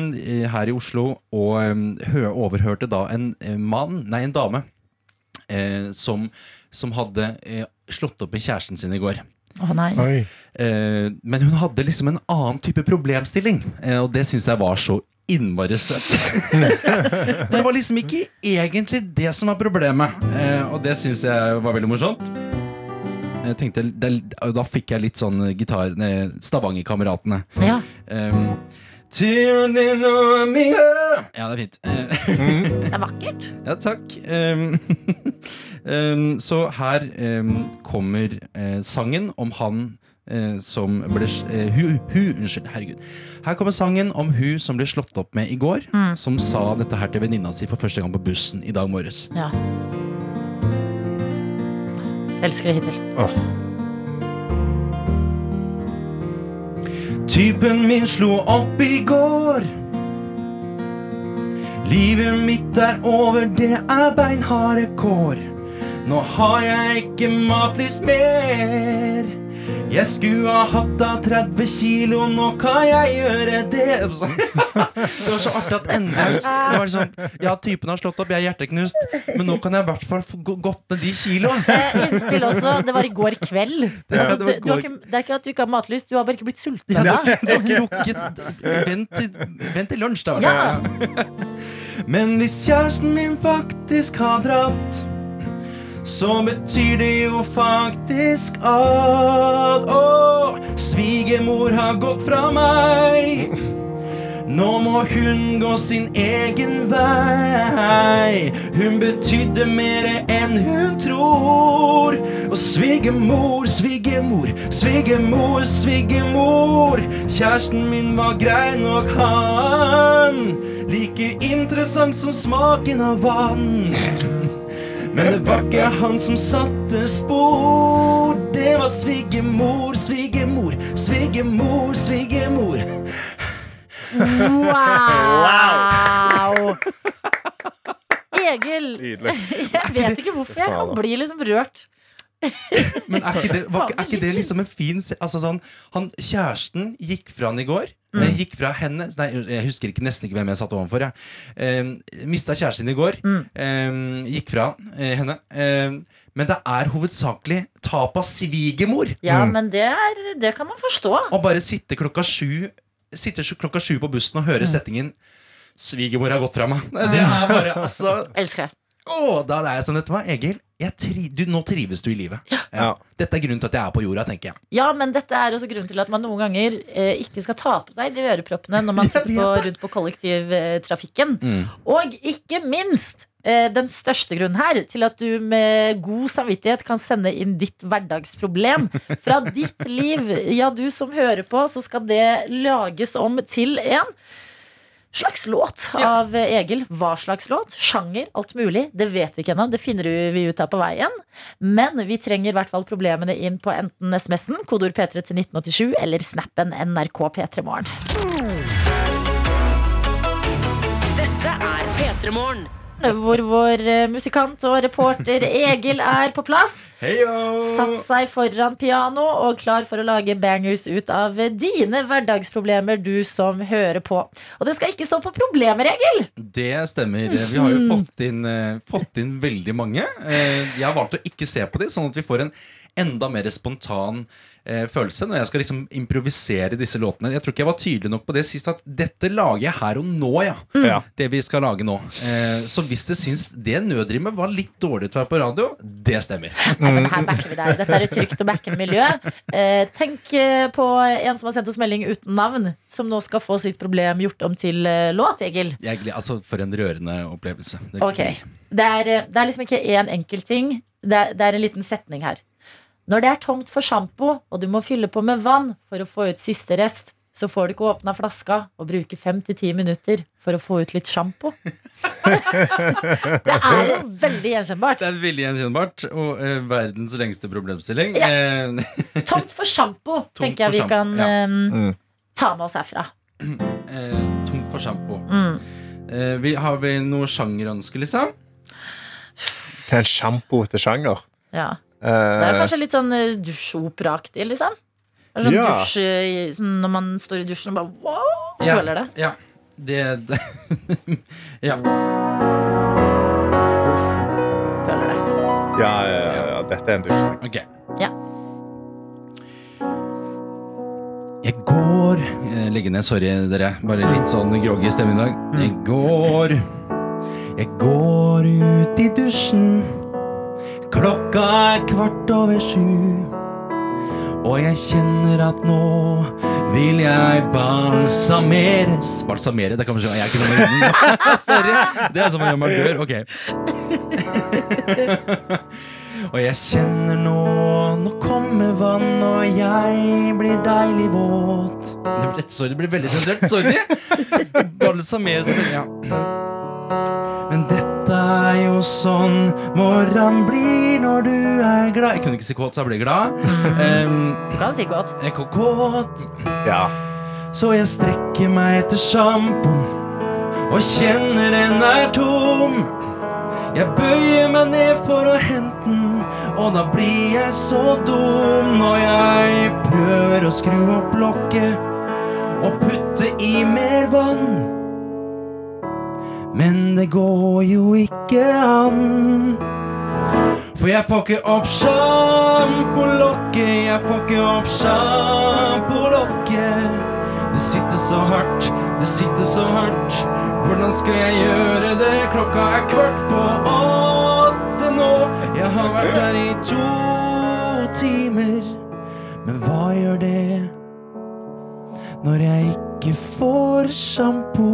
her i Oslo og um, hø overhørte da en eh, mann, nei en dame, eh, som, som hadde eh, slått opp med kjæresten sin i går. Å nei. Oi. Eh, men hun hadde liksom en annen type problemstilling, eh, og det syns jeg var så innmari søtt. For det var liksom ikke egentlig det som var problemet, eh, og det syns jeg var veldig morsomt. Jeg tenkte, det, Da fikk jeg litt sånn gitar Stavangerkameratene. Ja. Um, ja, det er fint. Eh, Det er vakkert. ja, takk. Um, um, så her kommer eh, sangen om han som ble eh, hu, hu, Unnskyld, herregud. Her kommer sangen om hun som ble slått opp med i går, Mm. som sa dette her til venninna si for første gang på bussen i dag morges. Ja. Elsker det hittil. Typen min slo opp i går. Livet mitt er over, det er beinharde kår. Nå har jeg ikke matlyst mer. Jeg skulle ha hatt av 30 kilo, nå kan jeg gjøre det. Det var så artig at endelig Det var liksom, Ja, typen har slått opp, jeg er hjerteknust, men nå kan jeg i hvert fall få gå- gått ned de kiloene. Innspill også. Det var i går kveld. Det- Altså, det du, du har ikke, det er ikke at du ikke har matlyst, du har bare ikke blitt sulten ennå. du har ikke rukket Vent til, vent til lunsj, da. Ja. Men hvis kjæresten min faktisk har dratt, så betyr det jo faktisk at Å, svigermor har gått fra meg. Nå må hun gå sin egen vei. Hun betydde mer enn hun tror. Og svigermor, svigermor, svigermor, svigermor. Kjæresten min var grei nok, han. Like interessant som smaken av vann. Men det var ikke han som satte spor. Det var svigermor, svigermor, svigermor, svigermor. Wow! Egil, Nydelig. jeg vet ikke hvorfor jeg kan bli liksom rørt. Men er ikke det, var, er ikke det liksom en fin Altså sånn han, Kjæresten gikk fra han i går. Mm. gikk fra henne Nei, jeg husker ikke nesten ikke hvem jeg satt overfor. Jeg. Eh, Mista kjæresten i går. Eh, gikk fra eh, henne. Eh, men det er hovedsakelig tap av svigermor. Ja, men det, er, det kan man forstå. Å bare sitte klokka sju Sitte klokka sju på bussen og høre settingen 'Svigermor har gått fra meg'. Det er bare altså Elsker jeg. Å, da er jeg som dette var. Egil, tri du, nå trives du i livet. Ja. Dette er grunnen til at jeg er på jorda, tenker jeg. Ja, men dette er også grunnen til at man noen ganger eh, ikke skal ta på seg de øreproppene når man sitter på, rundt på kollektivtrafikken. Og ikke minst eh, den største grunnen her til at du med god samvittighet kan sende inn ditt hverdagsproblem fra ditt liv. Ja, du som hører på, så skal det lages om til en slags låt av Egil. Hva slags låt? Sjanger? Alt mulig? Det vet vi ikke ennå. Det finner vi ut av på veien. Men vi trenger i hvert fall problemene inn på enten SMS-en, kodeord P3 til 1987, eller snappen NRK P3 Morgen. Dette er P3 Morgen. Hvor vår eh, musikant og reporter Egil er på plass. Satt seg foran piano og klar for å lage bangers ut av dine hverdagsproblemer, du som hører på. Og det skal ikke stå på problemer, Egil! Det stemmer. Vi har jo fått inn, eh, fått inn veldig mange. Eh, jeg har valgt å ikke se på de, sånn at vi får en enda mer spontan eh, følelse når jeg skal liksom improvisere disse låtene. Jeg tror ikke jeg var tydelig nok på det sist, at dette lager jeg her og nå, ja. Mm. Det vi skal lage nå. Eh, så hvis det syns det nødrimet var litt dårlig til å være på radio, det stemmer. Nei, men her backer vi deg. Dette er et trygt og backende miljø. Eh, tenk eh, på en som har sendt oss melding uten navn, som nå skal få sitt problem gjort om til eh, låt, Egil. Jeg, altså, for en rørende opplevelse. Det- Ok, det er, eh, det er liksom ikke én enkelt ting. Det er, det er en liten setning her. Når det er tomt for sjampo, og du må fylle på med vann for å få ut siste rest, så får du ikke åpna flaska og bruke fem til ti minutter for å få ut litt sjampo. det er jo veldig gjenkjennbart. Det er veldig gjenkjennbart, og eh, verdens lengste problemstilling. Ja. Eh, Tomt for sjampo, tenker jeg vi kan ja. mm. ta med oss herfra. eh, Tomt for sjampo. Mm. Eh, vi, har vi noe sjangerønske, liksom? Det er en sjampo til sjanger. Ja. Det er Eh, kanskje litt sånn eh, dusjoperaaktig, liksom. Sånn Ja. dusj, eh, sånn når man står i dusjen og bare wow, Ja. føler det. Ja. Det, det Ja. Føler det. ja, ja, ja, ja, dette er en dusjsang. Okay. Ja. Jeg går jeg Legger ned, sorry dere. Bare litt sånn groggy stemme i dag. Jeg går Jeg går ut i dusjen. Klokka er kvart over sju. Og jeg kjenner at nå vil jeg balsameres Balsamere? Det kan man si. Jeg er ikke noe med munnen. Sorry. Det er som å gjøre meg dør. Ok. Og jeg kjenner nå Nå kommer vann, og jeg blir deilig våt. Det ble, sorry, det blir veldig sensuelt. Sorry. Balsamere ja. Men dette er jo sånn morran blir når du er glad Jeg kunne ikke si kåt, så jeg ble glad. Um, Du kan si kåt. jeg er kåt. Ja. Så jeg strekker meg etter sjampoen og kjenner den er tom. Jeg bøyer meg ned for å hente den, og da blir jeg så dum når jeg prøver å skru opp lokket og putte i mer vann. Men det går jo ikke an. For jeg får ikke opp sjampolokket, jeg får ikke opp sjampolokket. Det sitter så hardt, det sitter så hardt. Hvordan skal jeg gjøre det? Klokka er kvart på åtte nå. Jeg har vært der i to timer. Men hva gjør det når jeg ikke får sjampo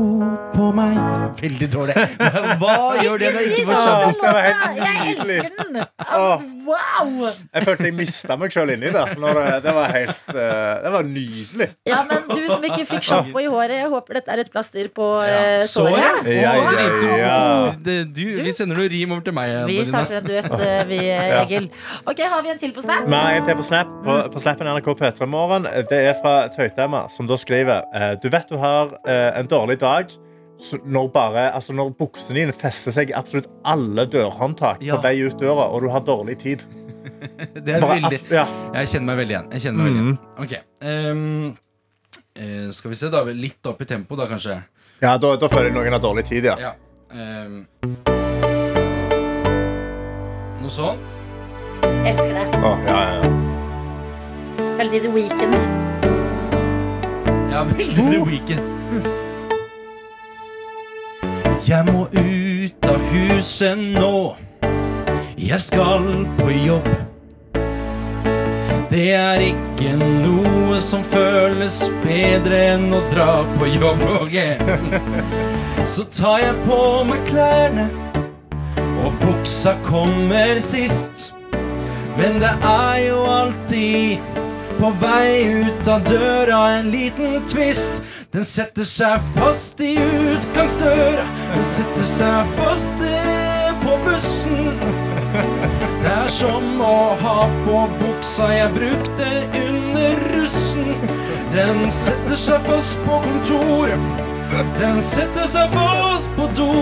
på meg? Veldig dårlig. Men hva gjør det når jeg ikke får sjampo? sånn, Det var helt låta. Jeg elsker den! Altså, wow! Jeg følte jeg mista meg sjøl inni der. Det, det var helt eh, Det var nydelig. Ja, men du som ikke fikk sjampo i håret, jeg håper dette er et plaster på eh, Såret? såret. Ja, ja, ja. Det- Du, vi sender noe rim over til meg. Vi starter en duett, eh, vi, Egil. Ok, Har vi en til på Snap? Nei, en til på Snap. På, på Snappen NRK P3 Morgen. Det er fra Tøytemma, som da skriver eh, Du vet du har eh, en dårlig dag når, bare, altså når buksene dine fester seg i absolutt alle dørhåndtak Ja. på vei ut døra, og du har dårlig tid. Det er Bare, veldig ja. Jeg kjenner meg veldig igjen. Jeg kjenner meg veldig igjen. Ok Um, uh, Skal vi se, da. Litt opp i tempo, da, kanskje. ja, da, da føler jeg noen har dårlig tid, ja. Ja. Um, Noe sånt. Elsker det. Ja, ja, ja. Veldig The Weekend. Ja, veldig The Weekend. Jeg må ut av huset nå. Jeg skal på jobb. Det er ikke noe som føles bedre enn å dra på jobb. Okay. Så tar jeg på meg klærne Og buksa kommer sist. Men det er jo alltid på vei ut av døra en liten tvist. Den setter seg fast i utgangsdøra. Den setter seg fast på bussen. Det er som å ha på buksa jeg brukte under russen. Den setter seg fast på kontoret. Den setter seg fast på do.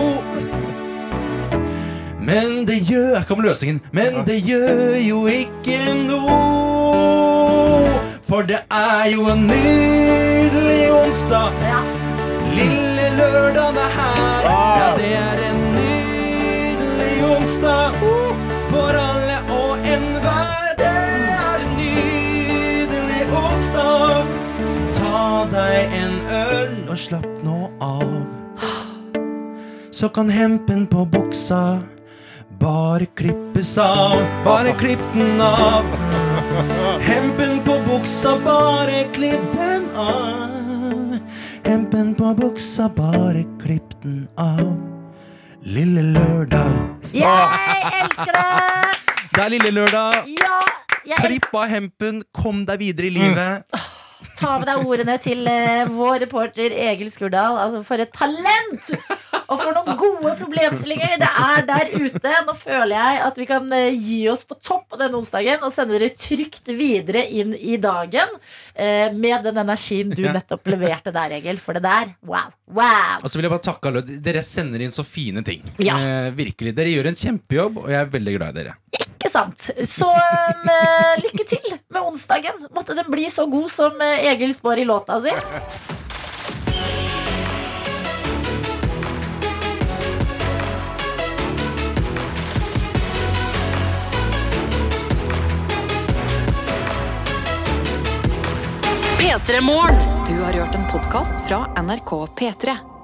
Men det gjør Jeg kom løsningen. Men det gjør jo ikke noe. For det er jo en nydelig onsdag. Lille lørdag er her. Ja, det er en nydelig onsdag. For alle og enhver. Det er en nydelig onsdag. Ta deg en øl og slapp nå av. Så kan hempen på buksa bare klippes av. Bare klipp den av. Hempen buksa, bare klipp den av. Hempen på buksa, bare klipp den av. Lille lørdag. Jeg elsker det! Det er lille lørdag. Ja, jeg elsker Klipp av hempen, kom deg videre i livet. Ta med deg ordene til eh, vår reporter Egil Skurdal. Altså, for et talent! Og for noen gode problemstillinger det er der ute. Nå føler jeg at vi kan eh, gi oss på topp denne onsdagen og sende dere trygt videre inn i dagen eh, med den energien du nettopp leverte der, Egil. For det der, wow. Wow. Og så vil jeg bare takke alle. Dere sender inn så fine ting. Ja. Eh, virkelig, Dere gjør en kjempejobb, og jeg er veldig glad i dere. Ikke sant? Så um, lykke til med onsdagen. Måtte den bli så god som eh, Egil spår i låta si. P3 Morgen. Du har hørt en podkast fra NRK P3.